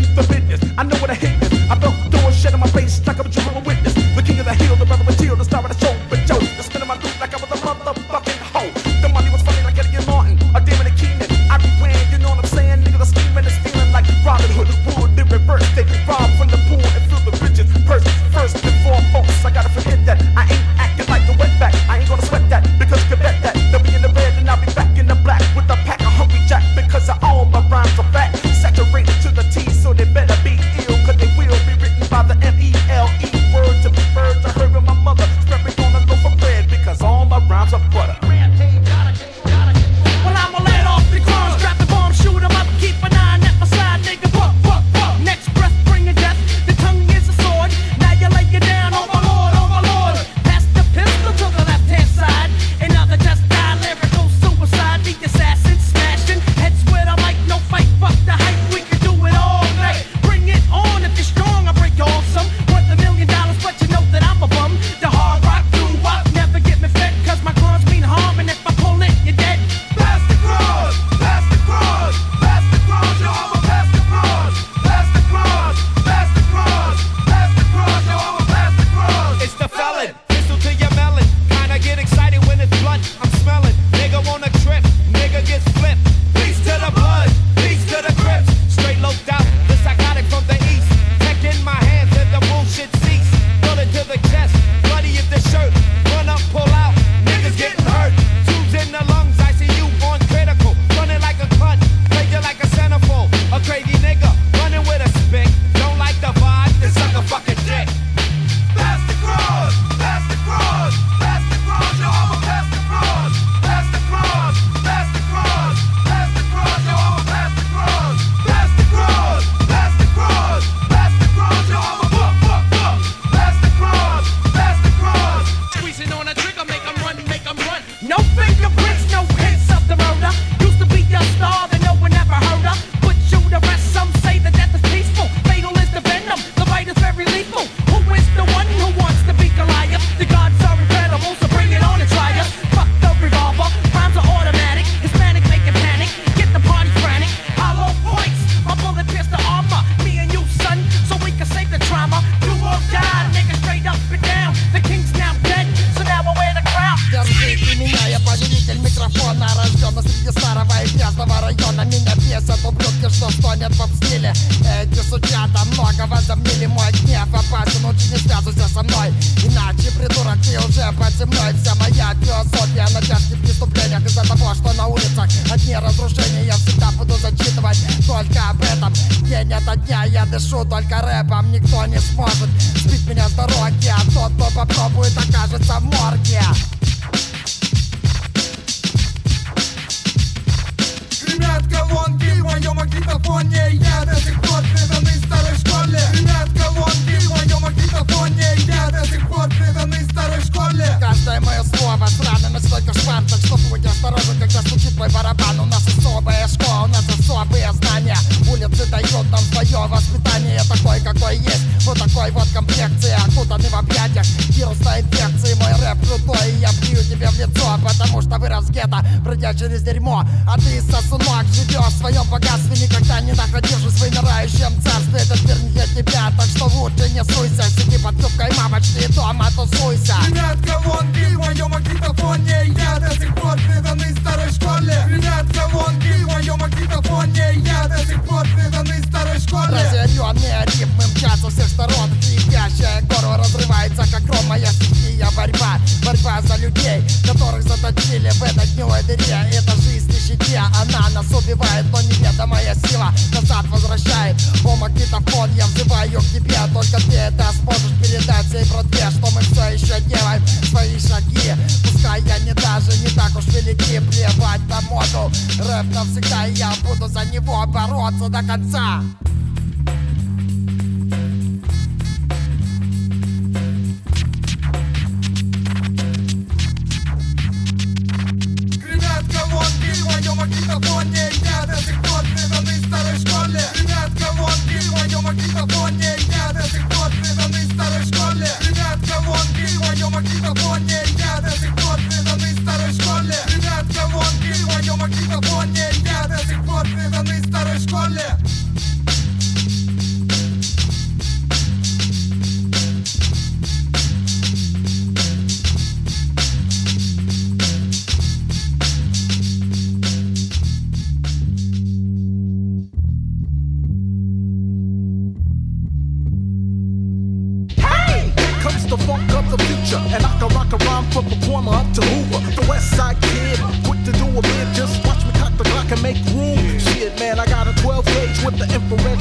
со мной. Иначе, придурок, ты уже под землей. Вся моя философия на тяжких преступлениях Из-за того, что на улицах одни разрушения. Я всегда буду зачитывать только об этом. День ото дня я дышу только рэпом. Никто не сможет сбить меня с дороги. А тот, кто попробует, окажется в морге Гремят колонки в моем магнитофоне. Я до сих пор преданный старой школе. Гремят колонки в моем магнитофоне. Я до сих пор преданный старой школе. Каждое мое слово срано на свой кошмар Так что будь осторожен, когда стучит твой барабан. У нас особая школа, у нас особые знания. Улицы дают нам свое воспитание такой, какой есть, вот такой вот комплекции Окутанный в объятиях. Вирусной инфекции Мой рэп крутой, и я плюю тебе в лицо Потому что вырос где-то, пройдя через дерьмо А ты, сосунок, живешь в своем богатстве Никогда не находившись в вымирающем царстве. Этот мир не для тебя, так что лучше не суйся. Сиди под юбкой мамочки и дома тусуйся. Гремят колонки в моем магнитофоне? Я до сих пор преданный старой школе. Гремят колонки в моем магнитофоне? Я до сих пор преданный старой школе. Разъяренные ритмы мчатся со всех сторон Хрипящая гору разрывается, как гром Моя стихия. Борьба, борьба за людей Которых заточили в этой гнилой дыре. Это жизнь в нищете, она нас убивает Но неведомая сила. Назад возвращает. О, магнитофон, я взываю к тебе. Только ты это сможешь передать всей братве Что мы все еще делаем. Свои шаги. Пускай я не даже не так уж велики. Плевать на моду. Рэп навсегда, и я буду за него бороться до конца магнитофоне Я до сих пор преданный старой школе Гремят колонки в моем магнитофоне Я до сих пор старой школе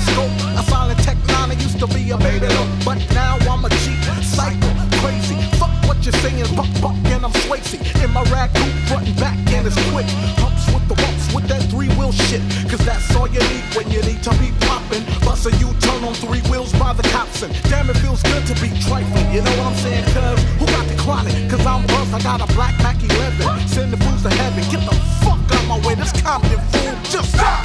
scope. A silent tech nine, I used to be a baby but now I'm a cheat, psycho, crazy. Fuck what you're saying, buck buck, and I'm Swayze. In my rag coupe, front and back, and it's quick. Humps with the bumps with that three wheel shit, cause that's all you need when you need to be popping. Bust a U-turn on three wheels by the cops, and damn, it feels good to be trifling. You know what I'm saying? Cause who got the chronic? Cause I'm Buzz, I got a black Mac 11. Send the fools to heaven. Get the fuck out my way, this Compton fool. Just stop.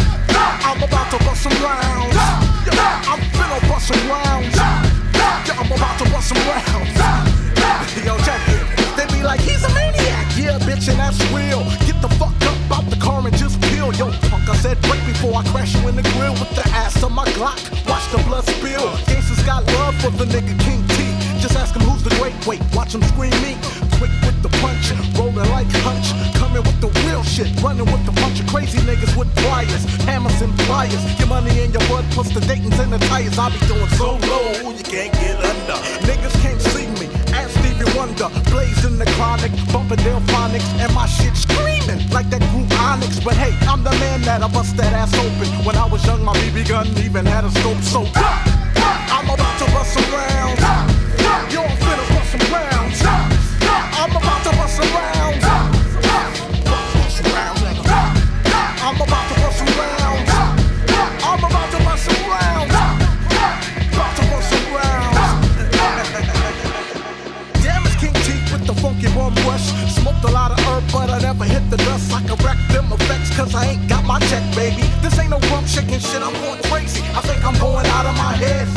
And that's real. Get the fuck up out the car and just peel. Yo, fuck, I said break before I crash you in the grill with the ass of my Glock. Watch the blood spill. Gangsters got love for the nigga King Tee. Just ask him who's the great. Wait, watch him scream me. Quick with the punch, rolling like hunch. Coming with the real shit, running with a bunch of crazy niggas with pliers, hammers and pliers. Your money in your blood, plus the Dayton's and the tires. I be doing so low, you can't get under. Niggas can't see me. Wonder, blazing the chronic, bumping Delfonics, and my shit screaming like that group Onyx. But hey, I'm the man that I bust that ass open. When I was young, my BB gun even had a scope. So I'm about to bust some rounds. Yo, I'm finna bust some rounds. I'm about to bust some cause I ain't got my check, baby. This ain't no rump shaking shit, I'm going crazy. I think I'm going out of my head.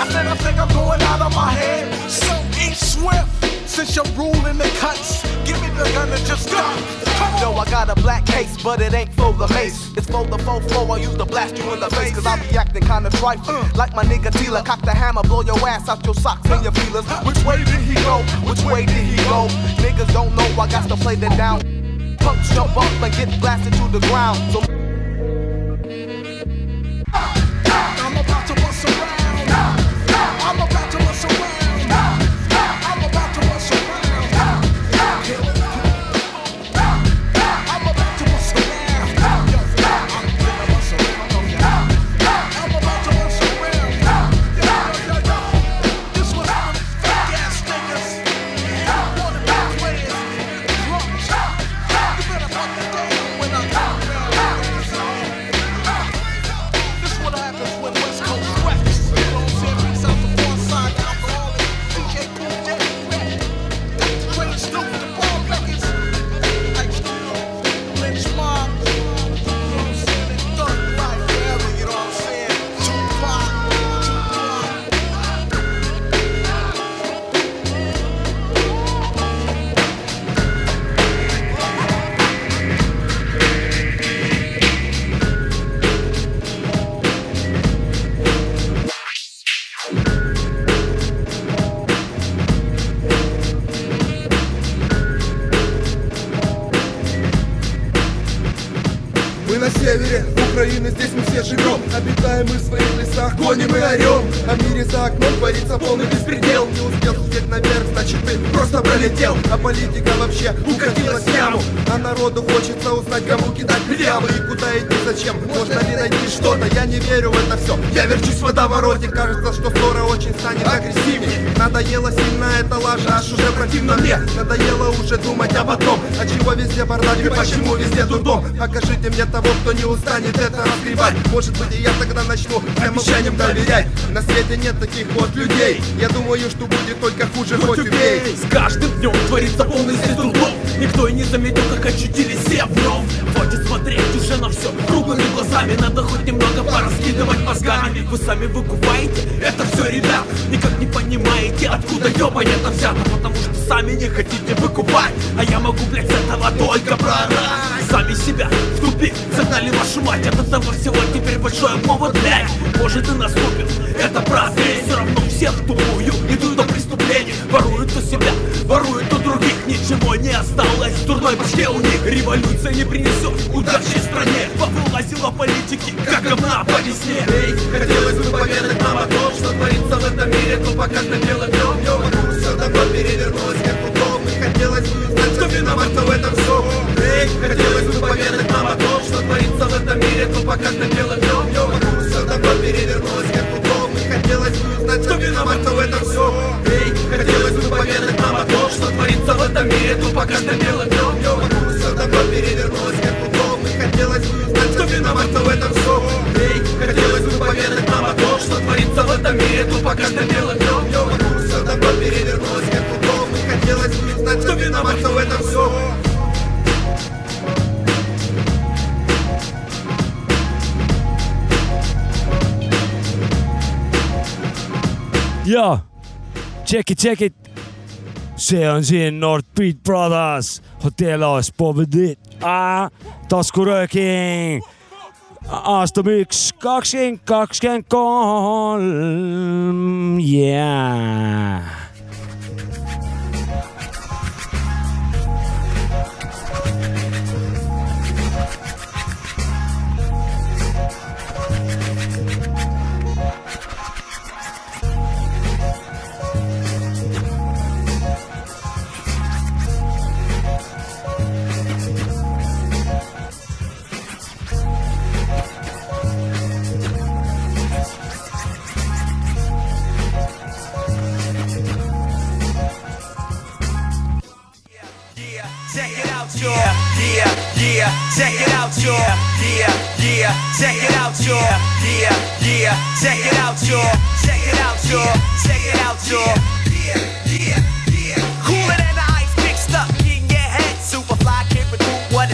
I said I think I'm going out of my head. So eat swift, since you're ruling the cuts. Give me the gun and just go. No, I got a black case, but it ain't for the mace. It's for the full flow. I use to blast you in the face, cause I be acting kinda trifling. Uh. Like my nigga Tila, cock the hammer, blow your ass out your socks and your feelers. Uh. Which way did he go? Which way did he go? Niggas don't know, I got to play them down. Punks jump up and get blasted to the ground. So полный беспредел. Не успел взлететь наверх, значит ты просто пролетел. А политика вообще укатилась в яму. А народу хочется узнать, кому кидать плявы И куда идти, зачем, можно ли найти что-то? Я не верю в это все, я верчусь в водовороте. Кажется, что скоро очень станет агрессивнее Надоело сильно эта лажа, аж уже противно мне. Надоело уже думать об одном. А чего везде бардак и почему везде дурдом? Покажите мне того, кто не устанет это разгребать. Может быть и я тогда начну обещаниям доверять. На свете нет таких вот людей. Я думаю, что будет только хуже, хоть убей С каждым днем творится полный трудов Никто и не заметил, как очутились все вновь Хватит смотреть уже на все круглыми глазами. Надо хоть немного пораскидывать мозгами. Вы сами выкупаете это все, ребят. Никак не понимаете, откуда ёбань это взято. Потому что сами не хотите выкупать. А я могу, блядь, с этого только прорать. Сами себя в тупик загнали вашу мать. От этого всего теперь большой повод, блядь. Может и наступит, это праздник Все равно всех тупую, идут до преступлений Воруют у себя, воруют у других. Ничего не осталось в дурной башке у них Революция не принесет удачи стране. Повылазила политики, как говна по весне. Эй, хотелось бы поведать нам о том, что творится в этом мире То пока что белым днем, днем вокруг все давно перевернулось, как удобно И хотелось бы узнать, кто виноват, кто в этом всем Эй, хотелось бы поведать нам о том, что творится в этом мире То пока что белым днем, днем вокруг все давно перевернулось, как удобно И хотелось бы узнать, кто виноват, кто в этом всем Эй, хотелось творится в этом мире То пока что белым днем, днем вокруг все давно перевернулось, как удобно И хотелось бы узнать, кто виноват, в этом всем Эй, хотелось бы поведать нам о том, что творится в этом мире То пока что белым днем, днем вокруг все давно перевернулось, как удобно И хотелось бы узнать, кто виноват, в этом всем ja check it, check it. See on siin North Beat Brothers, Hotellos Povedit, taskurööking. aastamüük kakskümmend, kakskümmend kolm, yeah. yeah, check it out, y'all. Yeah, yeah, check it out, y'all. Yeah, yeah, check it out, y'all. Check it out, y'all. Check it out, y'all. Yeah, yeah, yeah. Cooler than the ice mixed up your head.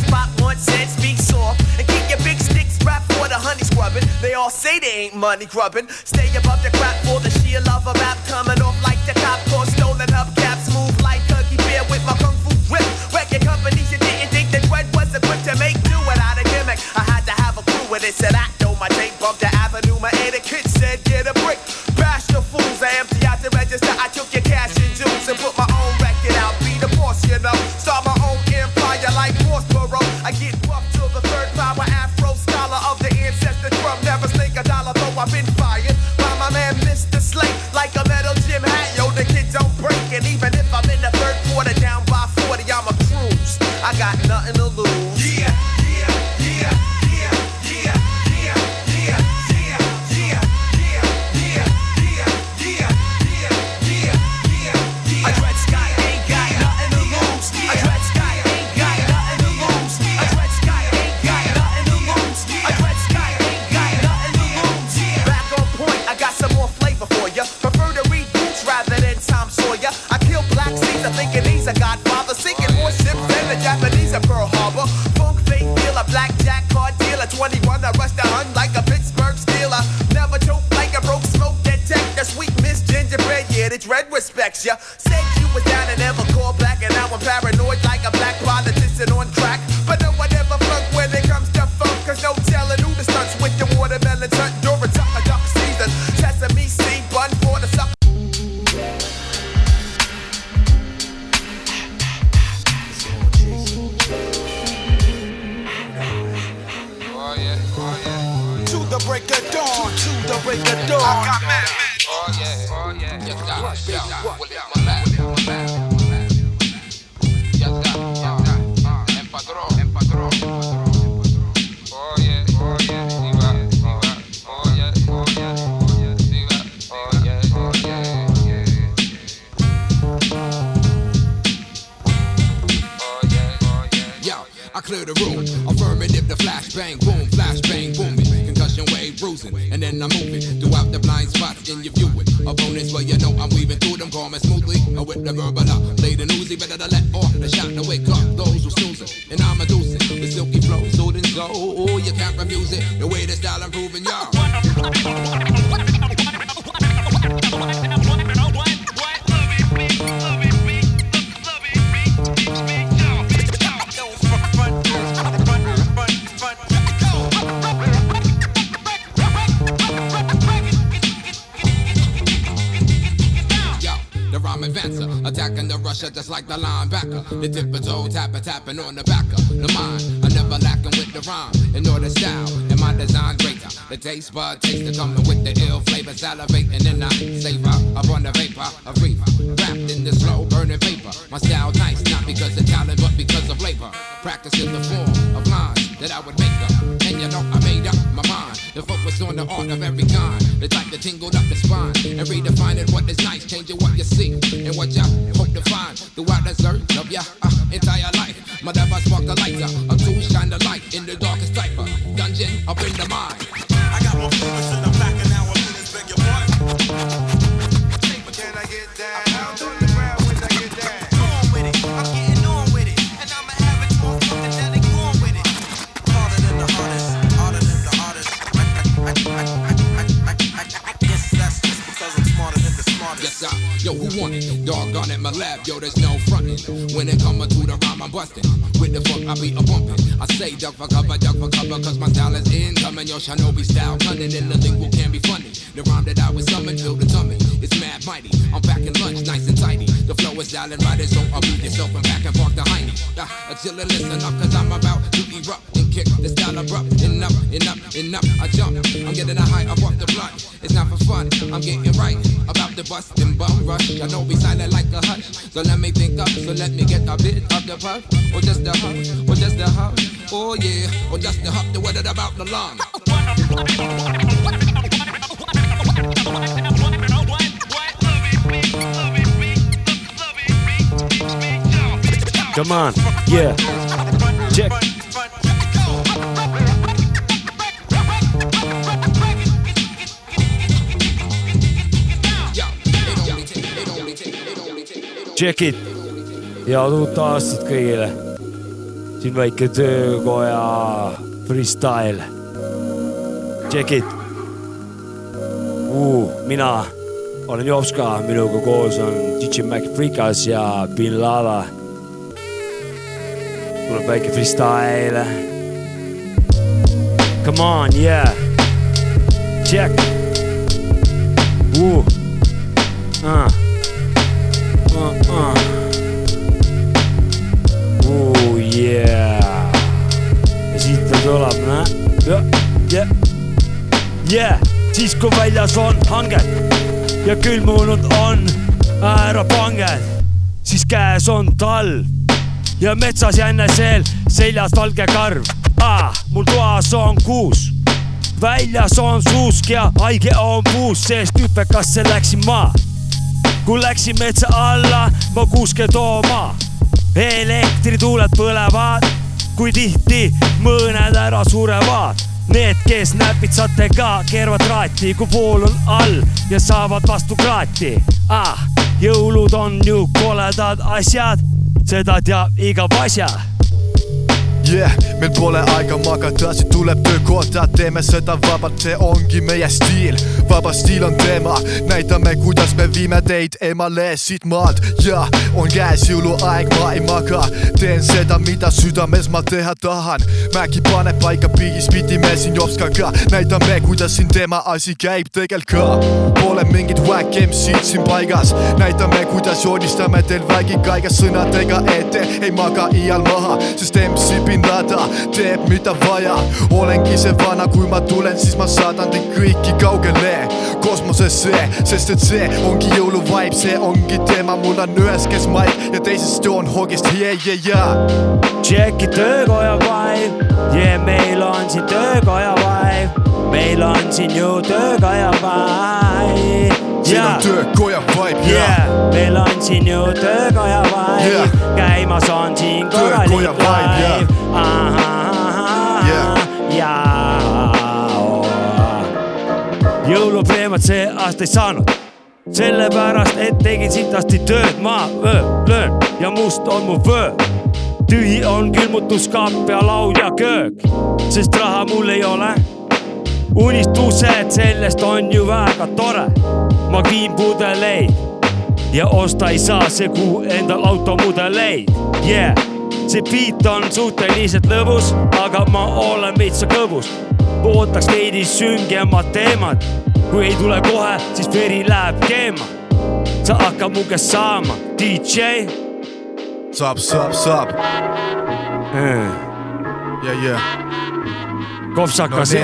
Can't what said. Speak soft and keep your big sticks for the honey scrubbing. They all say they ain't money grubbing. Stay above the crap for the sheer love of rap coming off taste bud taste the coming with the ill flavor, salivating and I savor upon the vapor of reefer, wrapped in the slow burning paper. My style nice, not because of talent, but because of labor. Practicing the form of lines that I would make up, and you know I made up my mind to focus on the art of every kind, the type that tingled up the spine and redefining what is nice, changing what you see and what you hope to find throughout the search of your uh, entire life. My devil spark the lighter, a tool shine the light in the darkest type of dungeon up in the mind. my lap, yo, there's no frontin'. When it comes to the rhyme, I'm bustin'. With the funk, I be a bumpin'. I say duck for cover, duck for cover, cause my style is incoming. Yo, Shinobi style cunning, and the lingual can be funny. The rhyme that I was summoned, to the tummy. It's mad mighty. I'm back in lunch, nice and tidy. The flow is dialin' right, so I'll beat yourself and back and park the hiney. Uh, ah, until listen up, cause I'm about to erupt and kick the style abrupt. Up, and up, and up, I jump. I'm getting a high, I walk the block. It's not for fun. I'm getting right about the bustin' bum rush. I know we silent like a hush. So let me think up. So let me get a bit of the puff. Or just the huff. Or just the huff. Oh yeah. Or just the huff. The weather about the lawn. Come on, yeah. Check. tšekid ja uut aastat kõigile. siin väike töökoja freestyle. tšekid uh,. mina olen Jopska, minuga koos on DJ Mac Freekas ja Bin Lava. tuleb väike freestyle. Come on, yeah, check uh.. Ah. Uh. jah, jah. Yeah, siis kui väljas on hanged ja külmunud on äärapanged, siis käes on talv ja metsas jännesel seljas valge karv ah,. mul toas on kuus, väljas on suusk ja haige on puus, sest hüpekasse läksin ma. kui läksin metsa alla, ma kuuske tooma, elektrituuled põlevad, kui tihti mõned ära surevad Need, kes näpitsatega keeravad traati, kui vool on all ja saavad vastu kraati ah,. jõulud on ju koledad asjad, seda teab iga pasja Yeah, meil pole aega magada, siit tuleb töökohta, teeme seda vabalt, see ongi meie stiil. vaba stiil on teema, näitame, kuidas me viime teid emale siit maalt ja on käes jõuluaeg, ma ei maga, teen seda, mida südames ma teha tahan. Mäki paneb paika pigis, pidime siin Jopskaga, näitame, kuidas siin tema asi käib. Tegelikult ka. Pole mingit whack MC-d siin paigas, näitame, kuidas joonistame teil vägi kaigas sõnadega ette, ei maga iial maha, sest MC Laden teeb mida vaja. olengi see vana, kui ma tulen, siis ma saadan teid kõiki kaugele kosmosesse, sest et see ongi jõuluvibe, see ongi teema, mul on ühes käes maik ja teises joon hoogist yeah, yeah, yeah.. Tšeki töökoja vibe, yeah meil on siin töökoja vibe, meil on siin ju töökoja vibe. Siin on töökoja vibe yeah., meil on siin ju töökoja vibe. Käimas on siin korralik live, jõulupreemiat see aasta ei saanud, sellepärast et tegin sitasti tööd, ma öö, löön ja must on mu vöö. Tühi on külmutuskaap ja laud ja köök, sest raha mul ei ole. unistused, sellest on ju väga tore. ma viin pudeleid ja osta ei saa see kuu endal automudeleid, yeah. see beat on suhteliselt lõbus, aga ma olen veitsa kõbus. ootaks veidi süngemat teemat, kui ei tule kohe, siis veri läheb keema. sa hakkad mu käest saama, DJ saab, saab, saab. ja, ja. Kopsakas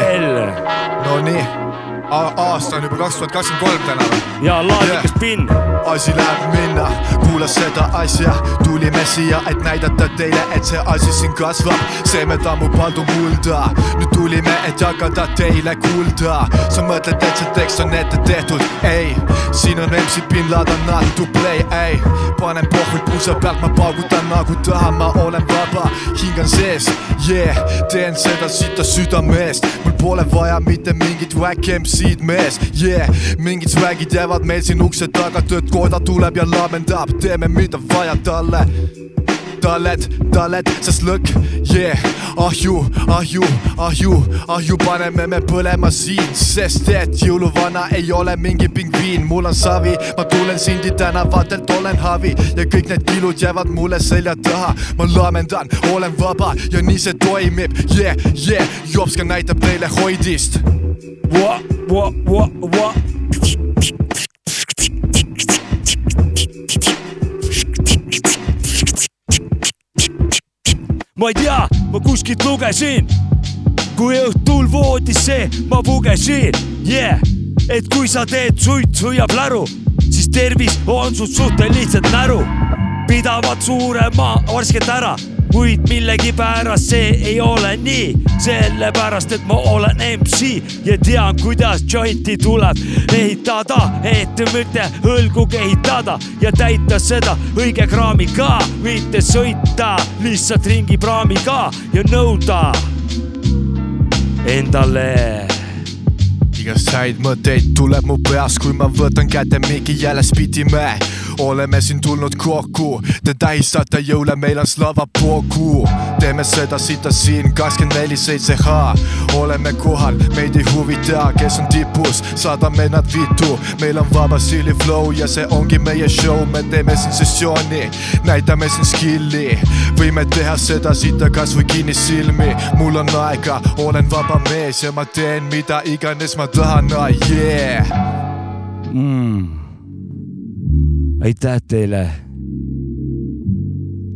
No nii. L Nonii, aasta on juba kaks tuhat kakskümmend kolm täna või? ja laadikas pinn. asi läheb minna, kuula seda asja, tulime siia, et näidata teile, et see asi siin kasvab, seemed ammub pandu mulda. nüüd tulime, et jagada teile kuulda. sa mõtled, et see tekst on ette tehtud, ei, siin on MC Bin Laden not to play, ei. panen pohvid puusa pealt, ma paugutan nagu tahan, ma olen vaba, hing on sees, yeah, teen seda sita südamest, mul pole vaja mitte mingit whack MC-d mees, yeah, mingid swag'id jäävad meil siin ukse taga, töökoda tuleb ja laamendab, teeme mida vaja talle talled, talled, sest lõkk, yeah, ahju, ahju, ahju, ahju paneme me põlema siin, sest et jõuluvana ei ole mingi pingviin, mul on savi, ma tulen Sindi tänavatelt, olen havi. Ja kõik need kilud jäävad mulle selja taha, ma laamendan, olen vaba ja nii see toimib, yeah, yeah, Jopska näitab teile hoidist. Wa, wa, wa, wa. Ma ei tea, ma kuskilt lugesin, kui õhtul voodisse ma pugesin, yeah, et kui sa teed suitsu ja pläru, siis tervis on sul suhteliselt näru. pidavad surema värskelt ära, kuid millegipärast see ei ole nii, sellepärast et ma olen MC ja tean, kuidas jointi tuleb ehitada, et mitte õlgu kehitada ja täita seda õige kraamiga, mitte sõita lihtsalt ringi praamiga ja nõuda endale igast häid mõtteid tuleb mu peas, kui ma võtan kätte mingi jälle spitime. Oleme siin tulnud kokku, te tähistate jõule, meil on Slava Bogu. teeme seda sita siin kakskümmend neli seitse H. oleme kohal, meid ei huvita, kes on tipus, saadame nad vittu. meil on vaba Silly Flow ja see ongi meie show, me teeme siin sessiooni, näitame siin skill'i. võime teha seda sita kasvõi kinni silmi, mul on aega, olen vaba mees ja ma teen mida iganes ma tahan, ah yeah. mm.. Aitäh teile.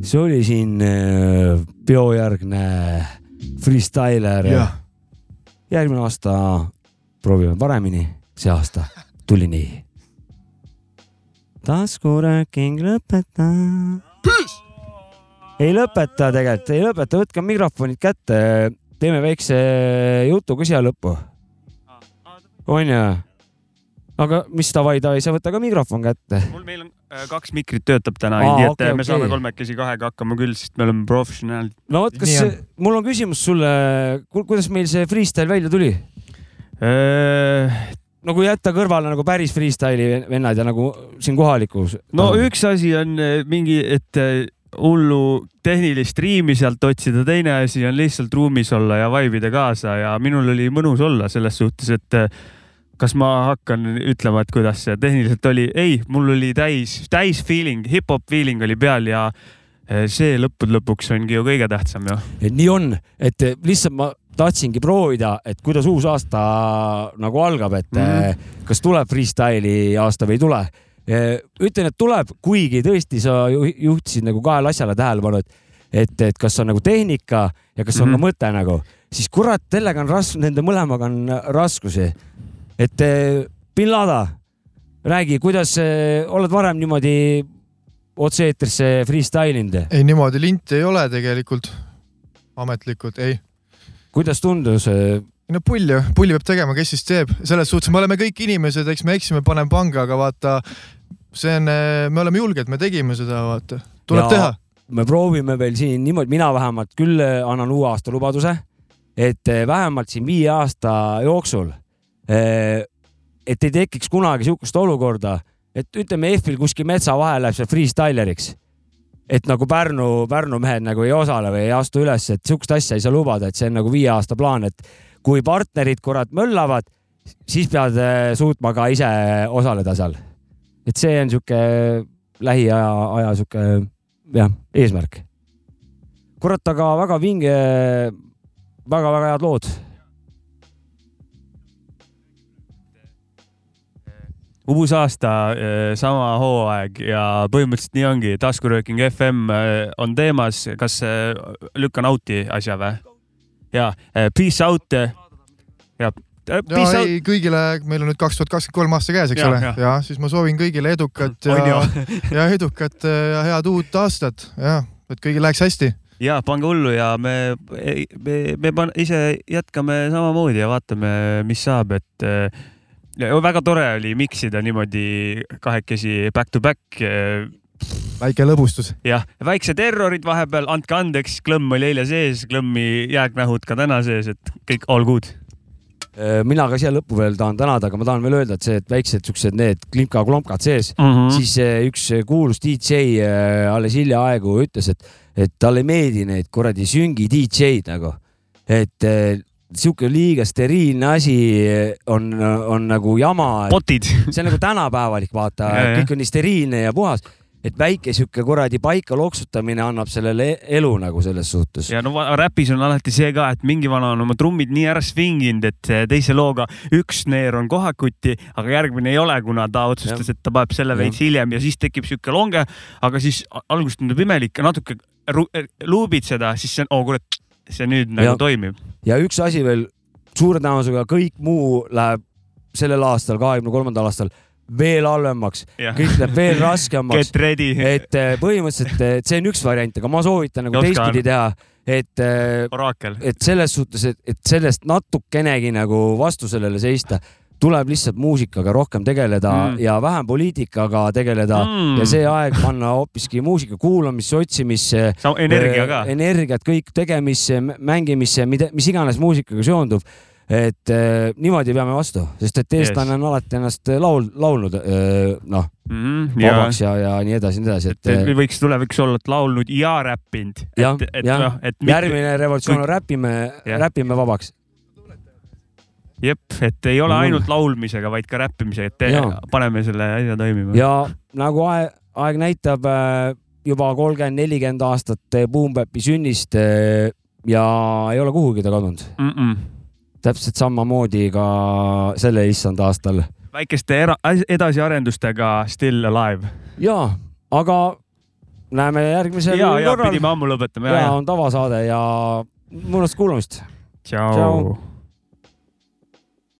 see oli siin äh, peojärgne freestyler järgmine aasta proovime paremini, see aasta tuli nii. taskurääking lõpeta. ei lõpeta tegelikult, ei lõpeta, võtke mikrofonid kätte, teeme väikse jutu ka siia lõppu. onju? aga mis davai, davai, sa võta ka mikrofon kätte. mul, meil on kaks mikrit töötab täna, nii et okei, äh, me saame kolmekesi kahega hakkama küll, sest me oleme professionaalid. no vot, kas, mul on küsimus sulle, kuidas meil see freestyle välja tuli? no kui jätta kõrvale nagu päris freestyle'i vennad ja nagu siin kohalikus. no üks asi on äh, mingi, et äh, hullu tehnilist riimi sealt otsida, teine asi on lihtsalt ruumis olla ja vaibida kaasa ja minul oli mõnus olla selles suhtes, et äh, kas ma hakkan ütlema, et kuidas see tehniliselt oli? ei, mul oli täis, täis feeling, hip-hop feeling oli peal ja äh, see lõppude lõpuks ongi ju kõige tähtsam ju. et nii on, et lihtsalt ma tahtsingi proovida, et kuidas uus aasta nagu algab, et mm Mhm. -hmm. kas tuleb freestyle'i aasta või ei tule. ütlen, et tuleb, kuigi tõesti sa ju- juhtisid nagu kahele asjale tähelepanu, et et, et kas on nagu tehnika ja kas on Mhm. ka mõte nagu, siis kurat, sellega on ras-, nende mõlemaga on raskusi. Et eh, bin Lada, räägi, kuidas eh, oled varem niimoodi otse-eetrisse freestyle inud? ei, niimoodi linti ei ole tegelikult, ametlikult ei. kuidas tundus? no pull ju, pulli peab tegema, kes siis teeb, selles suhtes me oleme kõik inimesed, eks me eksime, paneme panga, aga vaata, see on, me oleme julged, me tegime seda, vaata, tuleb Ja teha. me proovime veel siin niimoodi, mina vähemalt küll annan uue aasta lubaduse, et vähemalt siin viie aasta jooksul, et ei tekiks kunagi sihukest olukorda, et ütleme, EF-il kuskil metsa vahel läheb see freestyleriks. et nagu Pärnu, Pärnu mehed nagu ei osale või ei astu üles, et sihukest asja ei saa lubada, et see on nagu viie aasta plaan, et kui partnerid kurat möllavad, siis pead eh, suutma ka ise osaleda seal. et see on sihuke lähiaja, aja sihuke jah, eesmärk. kurat, aga väga vinge väga,, väga-väga head lood. Uus aasta, sama hooaeg ja põhimõtteliselt nii ongi, taskurööking FM äh, on teemas, kas äh, lükkan out'i asja või? ja peace out. ja ja ei, kõigile, meil on nüüd kaks tuhat kakskümmend kolm aasta käes, eks Ja, ole ja., siis ma soovin kõigile edukat ja ja edukat ja head uut aastat ja et kõigil läheks hästi. ja pange hullu ja me, me, me pan- ise jätkame samamoodi ja vaatame, mis saab, et äh, ja väga tore oli miksida niimoodi kahekesi back to back. väike lõbustus. jah, väiksed errorid vahepeal, andke andeks, klõmm oli eile sees, klõmmi jääknahud ka täna sees, et kõik all good. Äh, mina ka siia lõppu veel tahan tänada, aga ma tahan veel öelda, et see, et väiksed siuksed need klimka-klompkad sees mm. -hmm. siis eh, üks kuulus DJ eh, alles hiljaaegu ütles, et, et talle ei meeldi need kuradi süngi DJ-d nagu, et eh, sihuke liiga steriilne asi on, on nagu jama. botid. see on nagu tänapäevalik, vaata kõik on nii steriilne ja puhas, et väike sihuke kuradi paika loksutamine annab sellele elu nagu selles suhtes. ja no räpis on alati see ka, et mingi vana on oma trummid nii ära svinginud, et teise looga üks neer on kohakuti, aga järgmine ei ole, kuna ta otsustas, et ta paneb selle veits hiljem ja siis tekib sihuke longe, aga siis alguses tundub imelik, natuke luubid seda, siis see on, oo kurat, see nüüd nagu Ja- toimib. Ja üks asi veel, suure tõenäosusega kõik muu läheb sellel aastal, kahekümne kolmandal aastal veel halvemaks, kõik läheb veel raskemaks. Et eh, põhimõtteliselt eh, et see on üks variant, aga ma soovitan nagu teistpidi teha, et, oraakel, et selles suhtes, et, et sellest natukenegi nagu vastu sellele seista tuleb lihtsalt muusikaga rohkem tegeleda Mm. mm. ja vähem poliitikaga tegeleda Mm. mm. ja see aeg panna hoopiski muusika kuulamisse, otsimisse. Energia ka. energiat kõik tegemisse, mängimisse, mida, mis iganes muusikaga seondub. et eh, niimoodi peame vastu, sest et eestlane on alati ennast laul, laulnud eh, noh Mhm, ja- vabaks ja, ja nii edasi, nii edasi, et et võiks tulevikus olla et laulnud ja räppinud. jah, jah noh, järgmine revolutsioon on räpime, räpime vabaks. jep, et ei ole ainult laulmisega, vaid ka räppimisega, et Jaa. paneme selle asja toimima. ja nagu aeg, aeg näitab, juba kolmkümmend, nelikümmend aastat eh, Boom Bapi sünnist eh, ja ei ole kuhugi ta kadunud mm. -mm. täpselt samamoodi ka sellel issand aastal väikeste era- edasiarendustega Still Alive. ja, aga näeme järgmisel ja, ja korral. pidime ammu lõpetama, ja, ja ja. on tavasaade ja mõnusat kuulamist. tšau, tšau..